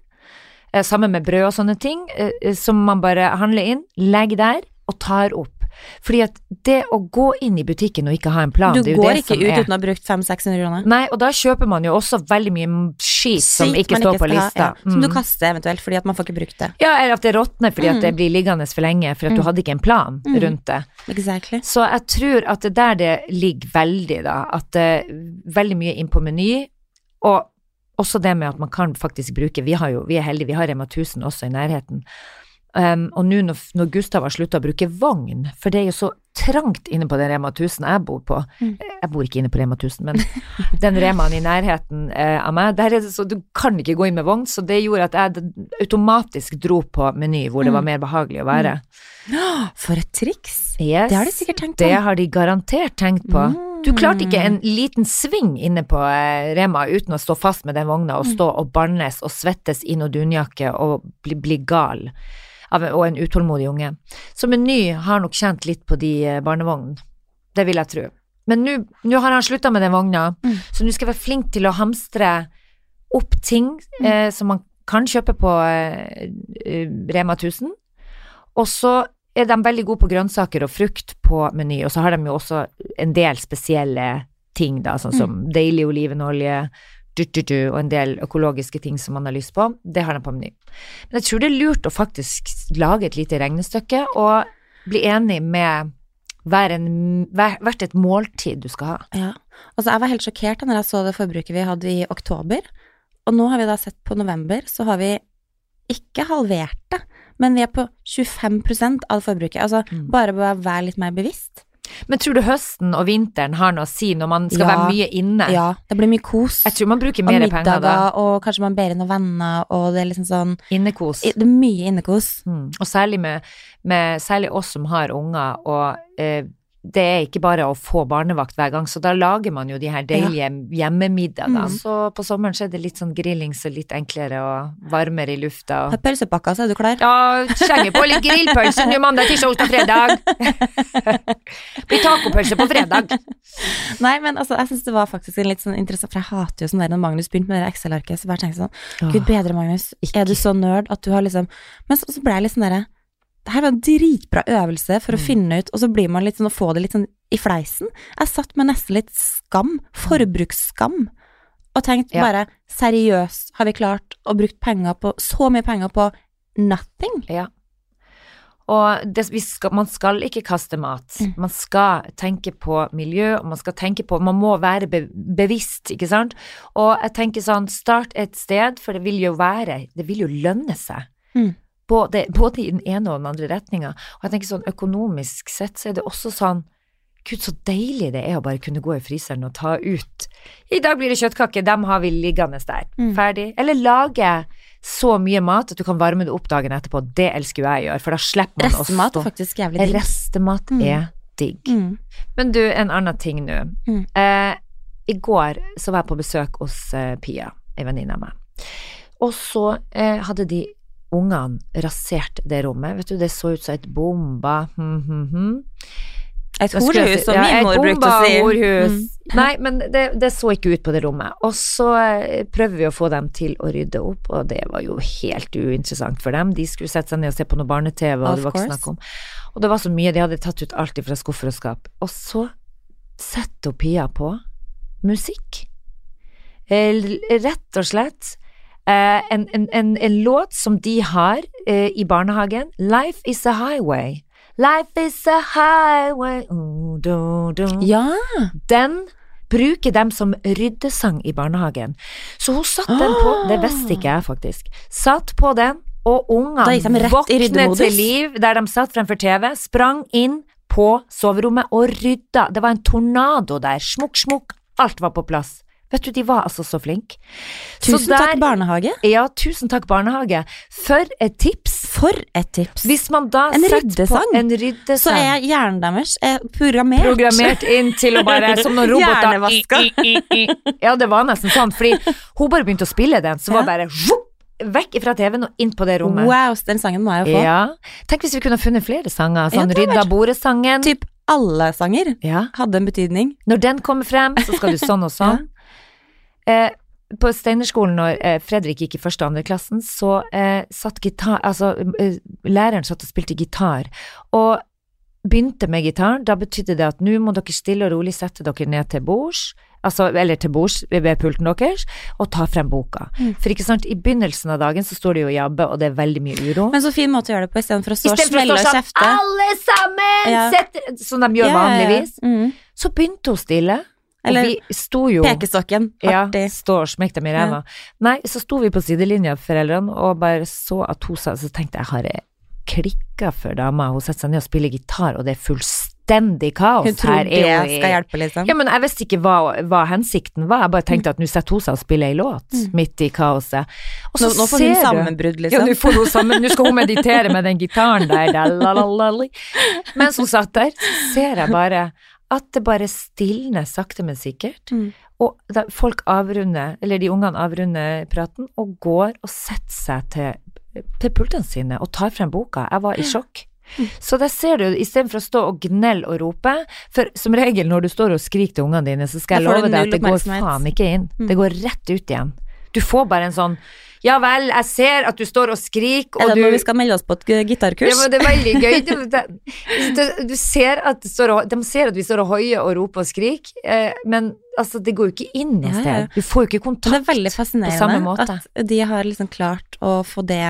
eh, sammen med brød og sånne ting, eh, eh, som man bare handler inn, legger der og tar opp. Fordi at det å gå inn i butikken og ikke ha en plan, Du går ikke ut er uten å ha brukt 500-600 kroner. Nei, og da kjøper man jo også veldig mye skit som ikke man står på lista. ha, ja, Som du Mm. kaster eventuelt, fordi at man får ikke brukt det. Ja, eller at det råtner fordi at Mm. det blir liggende for lenge, for at du Mm. hadde ikke en plan Mm. rundt det. Exactly. Så jeg tror at det der det ligger veldig, da, at det er veldig mye inn på Meny, og også det med at man kan faktisk bruke, vi, har jo, vi er heldige, vi har Rema 1000 også i nærheten. Um, og nå når, når Gustav har slutta å bruke vogn, for det er jo så trangt inne på den Rema 1000 jeg bor på, Mm. jeg bor ikke inne på Rema 1000, men den Remaen i nærheten uh, av meg, der er det så du kan ikke gå inn med vogn, så det gjorde at jeg automatisk dro på Meny hvor det var Mm. mer behagelig å være. For et triks! Yes, Det har de sikkert tenkt på. det har de garantert tenkt på. Mm. Du klarte ikke en liten sving inne på eh, Rema uten å stå fast med den vogna og Mm. stå og bannes og svettes i noe dunjakke og bli, bli gal og en utålmodig unge. Så Meny har nok kjent litt på de eh, barnevognene. Det vil jeg tro. Men nå har han slutta med den vogna, Mm. så nå skal jeg være flink til å hamstre opp ting eh, som man kan kjøpe på eh, eh, Rema 1000. Og så er de veldig gode på grønnsaker og frukt på Meny, og så har de jo også en del spesielle ting, da, sånn som deilig olivenolje, du, du, du, og en del økologiske ting som man har lyst på. Det har de på Meny. Men jeg tror det er lurt å faktisk lage et lite regnestykke og bli enig med hver en, hver, hvert et måltid du skal ha. Ja. Altså, jeg var helt sjokkert da når jeg så det forbruket vi hadde i oktober. Og nå har vi da sett på november, så har vi ikke halvert det, men vi er på 25 av forbruket. Altså, Mm. bare å være litt mer bevisst. Men tror du høsten og vinteren har noe å si når man skal Ja. være mye inne? Ja, det blir mye kos. Jeg tror man bruker mer penger da. og kanskje man ber inn noen venner, og det er liksom sånn Innekos. Det er mye innekos. Mm. Og særlig med, med særlig oss som har unger, og eh, det er ikke bare å få barnevakt hver gang, så da lager man jo de her deilige hjemmemiddagene. Mm. Så på sommeren så er det litt sånn grillings og litt enklere og varmere i lufta. Ta pølsepakka, så er du klar. Ja, slenger på litt grillpølse nå mandag, tirsdag, onsdag, fredag. Blir tacopølse på fredag. Nei, men altså, jeg syns det var faktisk en litt sånn interessant For jeg hater jo sånn der når Magnus begynte med det Excel-arket, så bare tenkte jeg sånn Gud bedre, Magnus, er du så nerd at du har liksom Men så, så ble jeg litt sånn derre Det her var en dritbra øvelse for å Mm. finne ut, og så blir man litt sånn å få det litt sånn i fleisen. Jeg satt med nesten litt skam, forbruksskam, og tenkt Ja. bare seriøst, har vi klart å bruke penger på så mye penger på nothing? Ja. Og det, skal, man skal ikke kaste mat. Mm. Man skal tenke på miljø, og man skal tenke på Man må være be, bevisst, ikke sant? Og jeg tenker sånn, start et sted, for det vil jo være Det vil jo lønne seg. Mm. Både, både i den ene og den andre retninga. Og jeg tenker sånn, økonomisk sett så er det også sånn Gud, så deilig det er å bare kunne gå i fryseren og ta ut I dag blir det kjøttkake, dem har vi liggende der. Mm. Ferdig. Eller lage så mye mat at du kan varme det opp dagen etterpå. Det elsker jo jeg å gjøre, for da slipper man å Restemat stå er faktisk jævlig digg. Restemat Mm. er digg. Mm. Men du, en annen ting nå. Mm. Eh, I går så var jeg på besøk hos eh, Pia, ei venninne av meg. Og så eh, hadde de ungene rasert det rommet. Vet du, det så ut som et bomba hm, hm, hm. Et horehus, som Ja, min mor brukte å si. horhus. Mm. Nei, men det, det så ikke ut på det rommet. Og så eh, prøver vi å få dem til å rydde opp, og det var jo helt uinteressant for dem. De skulle sette seg ned og se på noe barne-TV, og Of det var ikke snakk om. Og det var så mye, de hadde tatt ut alt fra skuffer og skap. Og så setter Pia på musikk. Eh, Rett og slett. Eh, en, en, en, en låt som de har eh, i barnehagen. Life is a highway. Life is a highway Ooh, do, do. Ja, Den bruker dem som ryddesang i barnehagen. Så hun satt den på, det visste ikke jeg faktisk, satt på den, og ungene våknet til liv der de satt fremfor TV, sprang inn på soverommet og rydda. Det var en tornado der, smukk, smukk, alt var på plass. Vet du, de var altså så flinke. Tusen takk barnehage. Ja, tusen takk barnehage. For et tips! For et tips. Hvis man da En ryddesang. en så er hjernen deres er programmert. programmert inn til å bare Som noen roboter Hjernevaska. Ja, det var nesten sånn, fordi hun bare begynte å spille den, så var Ja. bare vup, vekk fra TV-en og inn på det rommet. Wow, den sangen må jeg jo få. Ja. Tenk hvis vi kunne funnet flere sanger, sånn ja, Rydda bordet-sangen. Typ alle sanger Ja. hadde en betydning. Når den kommer frem, så skal du sånn og sånn. Eh, på Steinerskolen, når eh, Fredrik gikk i første og andre klassen, så eh, satt gitar Altså, eh, læreren satt og spilte gitar, og begynte med gitaren. Da betydde det at nå må dere stille og rolig sette dere ned til bords, altså, eller til bords ved pulten deres, og ta frem boka. Mm. For ikke sant, i begynnelsen av dagen så står det jo og jabber, og det er veldig mye uro. Men så fin måte å gjøre det på, istedenfor å stå og smelle og sånn kjefte. alle sammen! Ja. Sett, som de gjør ja. vanligvis. Mm. Så begynte hun stille, Eller jo Pekestokken. Artig. ja, stå og smekk dem i ræva. Nei, så sto vi på sidelinja, foreldrene, og bare så at hun sa Så tenkte jeg, har jeg klikka for dama? Hun setter seg ned og spiller gitar, og det er fullstendig kaos Hun tror her. det er skal hjelpe, liksom. Ja, men jeg visste ikke hva, hva hensikten var. Jeg bare tenkte at nå setter hun seg og spiller ei låt Mm. midt i kaoset. Og så Nå, nå får hun sammenbrudd, liksom. ja, nå får hun sammen, nå skal hun meditere med den gitaren der, li. Mens hun satt der, så ser jeg bare at det bare stilner sakte, men sikkert. Mm. Og da, folk avrunder, eller de ungene avrunder praten, og går og setter seg til, til pultene sine og tar frem boka. Jeg var i sjokk. Så der ser du, istedenfor å stå og gnelle og rope For som regel når du står og skriker til ungene dine, så skal jeg love deg at det går faen ikke inn. Mm. Det går rett ut igjen. Du får bare en sånn Ja vel, jeg ser at du står og skriker, Er det når du vi skal melde oss på et gitarkurs? ja, men det er veldig gøy. Du, det, du ser at og, de ser at vi står og hoier og roper og skriker, eh, men altså, det går jo ikke inn ja. sted. Du får jo ikke kontakt på samme måte. det er veldig fascinerende at de har liksom klart å få det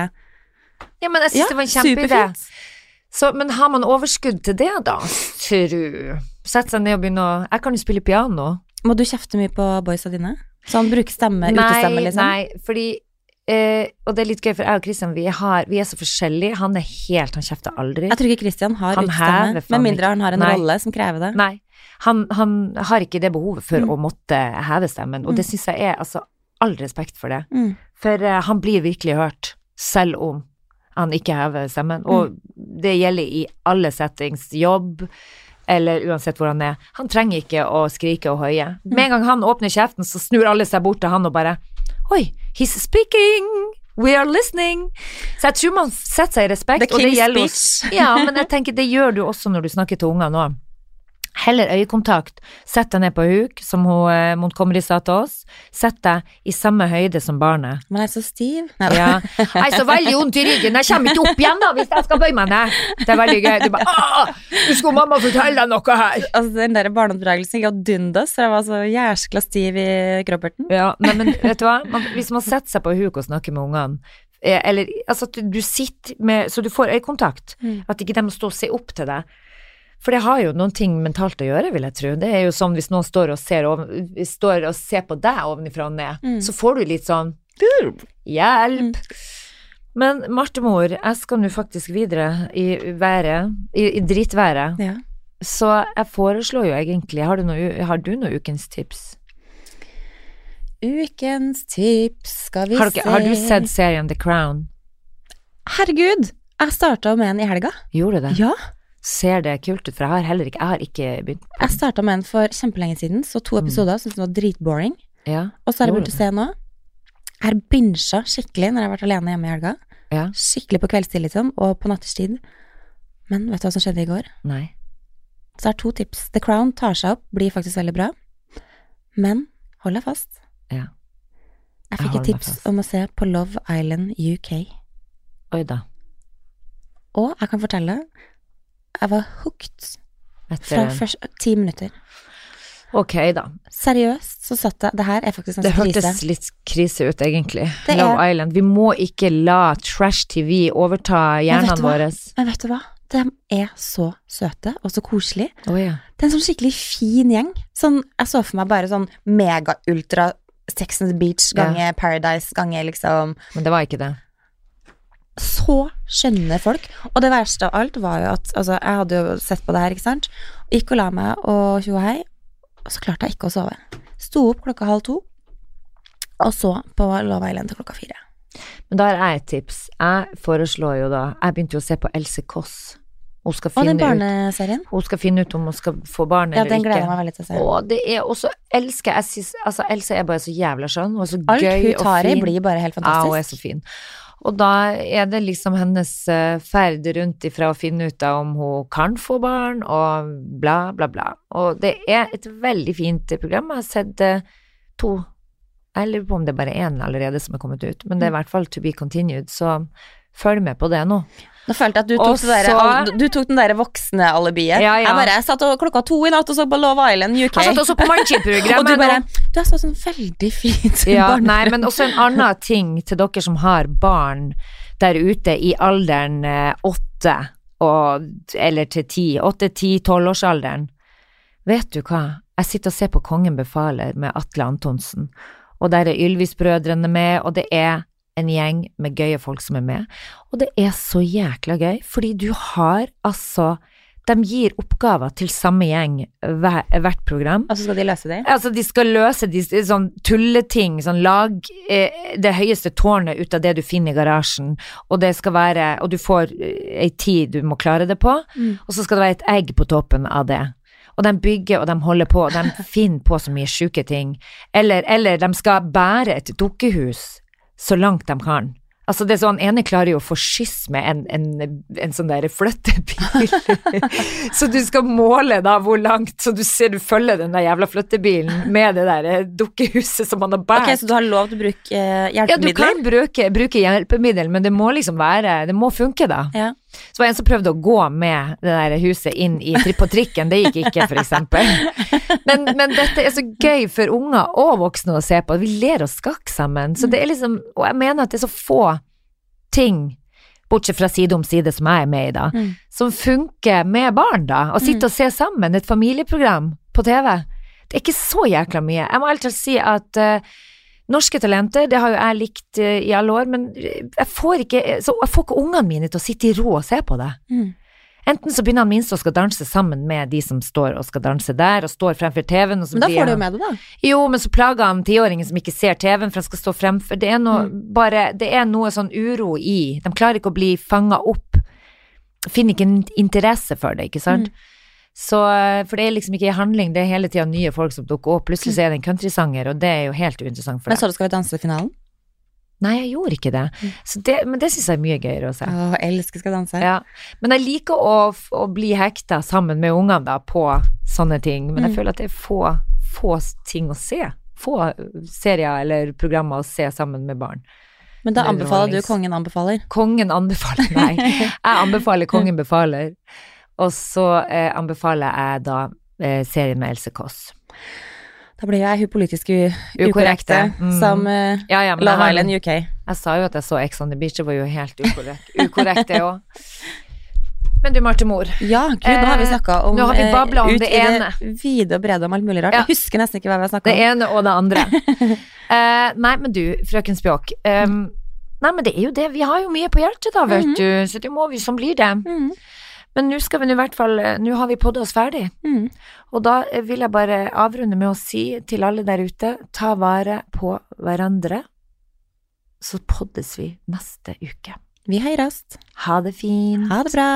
Ja, men jeg syns Ja, det var en kjempeidé. men har man overskudd til det, da? Tru. Sette seg ned og begynne å Jeg kan jo spille piano. Må du kjefte mye på boysa dine? Sånn bruke stemme, utestemme, liksom? nei, fordi Uh, Og det er litt gøy, for jeg og Christian vi, vi er så forskjellige. Han er helt Han kjefter aldri. Jeg tror ikke Christian har utstemme, utestemme, med mindre han har en Nei. rolle som krever det. Nei. Han, han har ikke det behovet for Mm. å måtte heve stemmen, og det syns jeg er altså all respekt for det. Mm. For uh, han blir virkelig hørt, selv om han ikke hever stemmen. Og Mm. det gjelder i alle settings, jobb, eller uansett hvor han er. Han trenger ikke å skrike og. Mm. Med en gang han åpner kjeften, så snur alle seg bort til han og bare Oi, he's speaking! We are listening! Så jeg tror man setter seg i respekt, The og det gjelder speech. Ja, men jeg tenker det gjør du også når du snakker til unger nå. Heller øyekontakt. Sett deg ned på huk, som hun, eh, Montgomery sa til oss. Sett deg i samme høyde som barnet. Men jeg er så stiv. Nei, Ja. Jeg er så veldig vondt i ryggen, jeg kommer ikke opp igjen da hvis jeg skal bøye meg ned. Det er veldig gøy. Du bare «Åh, Nå skulle mamma fortelle deg noe her. Altså, den der barneoppdragelsen gikk dundas, for jeg var så jæskla stiv i kropperten. Ja, nei, men vet du hva? Man, hvis man setter seg på huk og snakker med ungene, eh, eller altså at du, du sitter med Så du får øyekontakt. Mm. At ikke de står og ser opp til deg. For det har jo noen ting mentalt å gjøre, vil jeg tro. Det er jo sånn hvis noen står og ser, over, står og ser på deg ovenifra og ned, Mm. så får du litt sånn Hjelp! Men Martemor, jeg skal nå faktisk videre i været, i, i dritværet. Ja. Så jeg foreslår jo egentlig Har du noe, har du noe ukens tips? Ukens tips, skal vi Har, se har du sett serien The Crown? Herregud! Jeg starta med en i helga. Gjorde du det? Ja. Ser det kult ut? For jeg har heller ikke, jeg har ikke begynt. på Jeg starta med en for kjempelenge siden, så to Mm. episoder. Syntes den var dritboring. Ja, Og så har jeg begynt å se nå. Jeg har binsja skikkelig når jeg har vært alene hjemme i helga. ja, Skikkelig på kveldstid, liksom, og på nattestid. Men vet du hva som skjedde i går? nei. Så jeg har to tips. The Crown tar seg opp, blir faktisk veldig bra. Men hold deg fast. Ja. Jeg Jeg fikk et tips om å se på Love Island UK. Oi da. Og jeg kan fortelle, jeg var hooked fra første ti minutter. Ok, da. Seriøst så satt jeg Det her er faktisk en Det ganske hørtes litt krise ut, egentlig. Det er- Love Island. Vi må ikke la trash TV overta hjernene våre. Men vet du hva? De er så søte og så koselige. Oh, ja. Det er en sånn skikkelig fin gjeng. Sånn, jeg så for meg bare sånn mega-ultra Sex and the Beach gange Paradise gange liksom Men det var ikke det. Så skjønne folk. Og det verste av alt var jo at Altså, jeg hadde jo sett på det her, ikke sant. Gikk og la meg og tjo hei, og så klarte jeg ikke å sove. Sto opp klokka halv to, og så på Love Island til klokka fire. Men da har jeg et tips. Jeg foreslår jo da Jeg begynte jo å se på Else Kåss. Hun skal Og den barneserien? ut. Hun skal finne ut om hun skal få barn Ja, eller den gleder jeg meg veldig til å se. Og det er også elsker jeg synes, altså Else er bare så jævla skjønn. Hun er så Alt gøy hun tar i, blir bare helt fantastisk. Ja, hun er så fin. Og da er det liksom hennes eh, ferd rundt ifra å finne ut av om hun kan få barn, og bla, bla, bla. Og det er et veldig fint program. Jeg har sett eh, to Jeg lurer på om det er bare én allerede som er kommet ut, men det er i hvert fall to be continued, så følg med på det nå. Nå følte jeg at du tok, så, der, du tok den der voksne alibiet. Ja, ja. Jeg bare jeg satt og, klokka to i natt og så på Love Island UK. Jeg satt også på og Mannskip-programmet du bare Du er så sånn veldig fint Ja, nei, men også en annen ting til dere som har barn der ute i alderen eh, åtte og, eller til ti, åtte, ti, tolvårsalderen. Vet du hva, jeg sitter og ser på Kongen befaler med Atle Antonsen, og der er Ylvis-brødrene med, og det er en gjeng med gøye folk som er med, og det er så jækla gøy, fordi du har altså de gir oppgaver til samme gjeng hver, hvert program. Og så skal de løse det. Altså, de skal løse de, sånn tulleting, sånn lag eh, det høyeste tårnet ut av det du finner i garasjen, og det skal være Og du får eh, tid du må klare det på, Mm. og så skal det være et egg på toppen av det. Og de bygger og de holder på, og de finner på så mye sjuke ting. Eller, eller de skal bære et dukkehus så langt de kan. Altså det er sånn, ene klarer jo å få skyss med en, en, en sånn der flyttebil. så du skal måle da hvor langt, så du ser du følger den der jævla flyttebilen med det der eh, dukkehuset som man har båret. Ok, Så du har lov til å bruke hjelpemidler? Ja, du kan bruke, bruke hjelpemiddel, men det må liksom være Det må funke, da. Ja. Så var det en som prøvde å gå med det der huset inn i, på trikken, det gikk ikke, eksempel. Men, men dette er så gøy for unger og voksne å se på. Vi ler og skakk sammen. Så det er liksom Og jeg mener at det er så få ting, bortsett fra Side om side, som jeg er med i, da, Mm. som funker med barn, da. Å sitte og se sammen, et familieprogram på TV. Det er ikke så jækla mye. Jeg må ærlig talt si at eh, Norske talenter, det har jo jeg likt eh, i alle år, men jeg får ikke, så jeg får ikke ungene mine til å sitte i ro og se på det. Mm. Enten så begynner han minst å skal danse sammen med de som står og skal danse der, og står fremfor TV-en, Men da får du jo med det, da. Jo, men så plager han tiåringen som ikke ser TV-en, for han skal stå fremfor. Det er noe, Mm. bare, det er noe sånn uro i De klarer ikke å bli fanga opp. Finner ikke en interesse for det, ikke sant. Mm. Så, for det er liksom ikke handling, det er hele tida nye folk som dukker opp. Plutselig så er det en countrysanger, og det er jo helt uinteressant for Men så du Skal vi danse i finalen? Nei, jeg gjorde ikke det. Mm. Så det men det syns jeg er mye gøyere å se. Å, jeg elsker Skal danse. Ja. Men jeg liker å, å bli hekta sammen med ungene da, på sånne ting, men jeg Mm. føler at det er få, få ting å se. Få serier eller programmer å se sammen med barn. Men da anbefaler du Kongen anbefaler. Kongen anbefaler Nei, jeg anbefaler Kongen befaler. Og så eh, anbefaler jeg da eh, serien med Else Kåss. Da blir jeg hun politisk Ukorrekte. Mm. som eh, Ja, ja, Love Island UK. jeg sa jo at jeg så Ex on the Beach, det var jo helt ukorrekt, ukorrekt det òg. Men du, Marte Mor. Ja, gud, nå har vi Eh, snakka om nå har vi eh, om ut det i ene. vide og brede om alt mulig rart. Ja. Jeg husker nesten ikke hva vi har snakka Det ene og det andre. Eh, nei, men du, frøken Spjåk. Um, nei, men det er jo det. Vi har jo mye på hjertet, da, vet Mhm. du. Så det må vi, sånn blir det. Mm, Men nå skal vi i hvert fall eh, Nå har vi podda oss ferdig. mm. Og da eh, vil jeg bare avrunde med å si til alle der ute, ta vare på hverandre. Så poddes vi neste uke. Vi høres. Ha det fint. Ha det bra.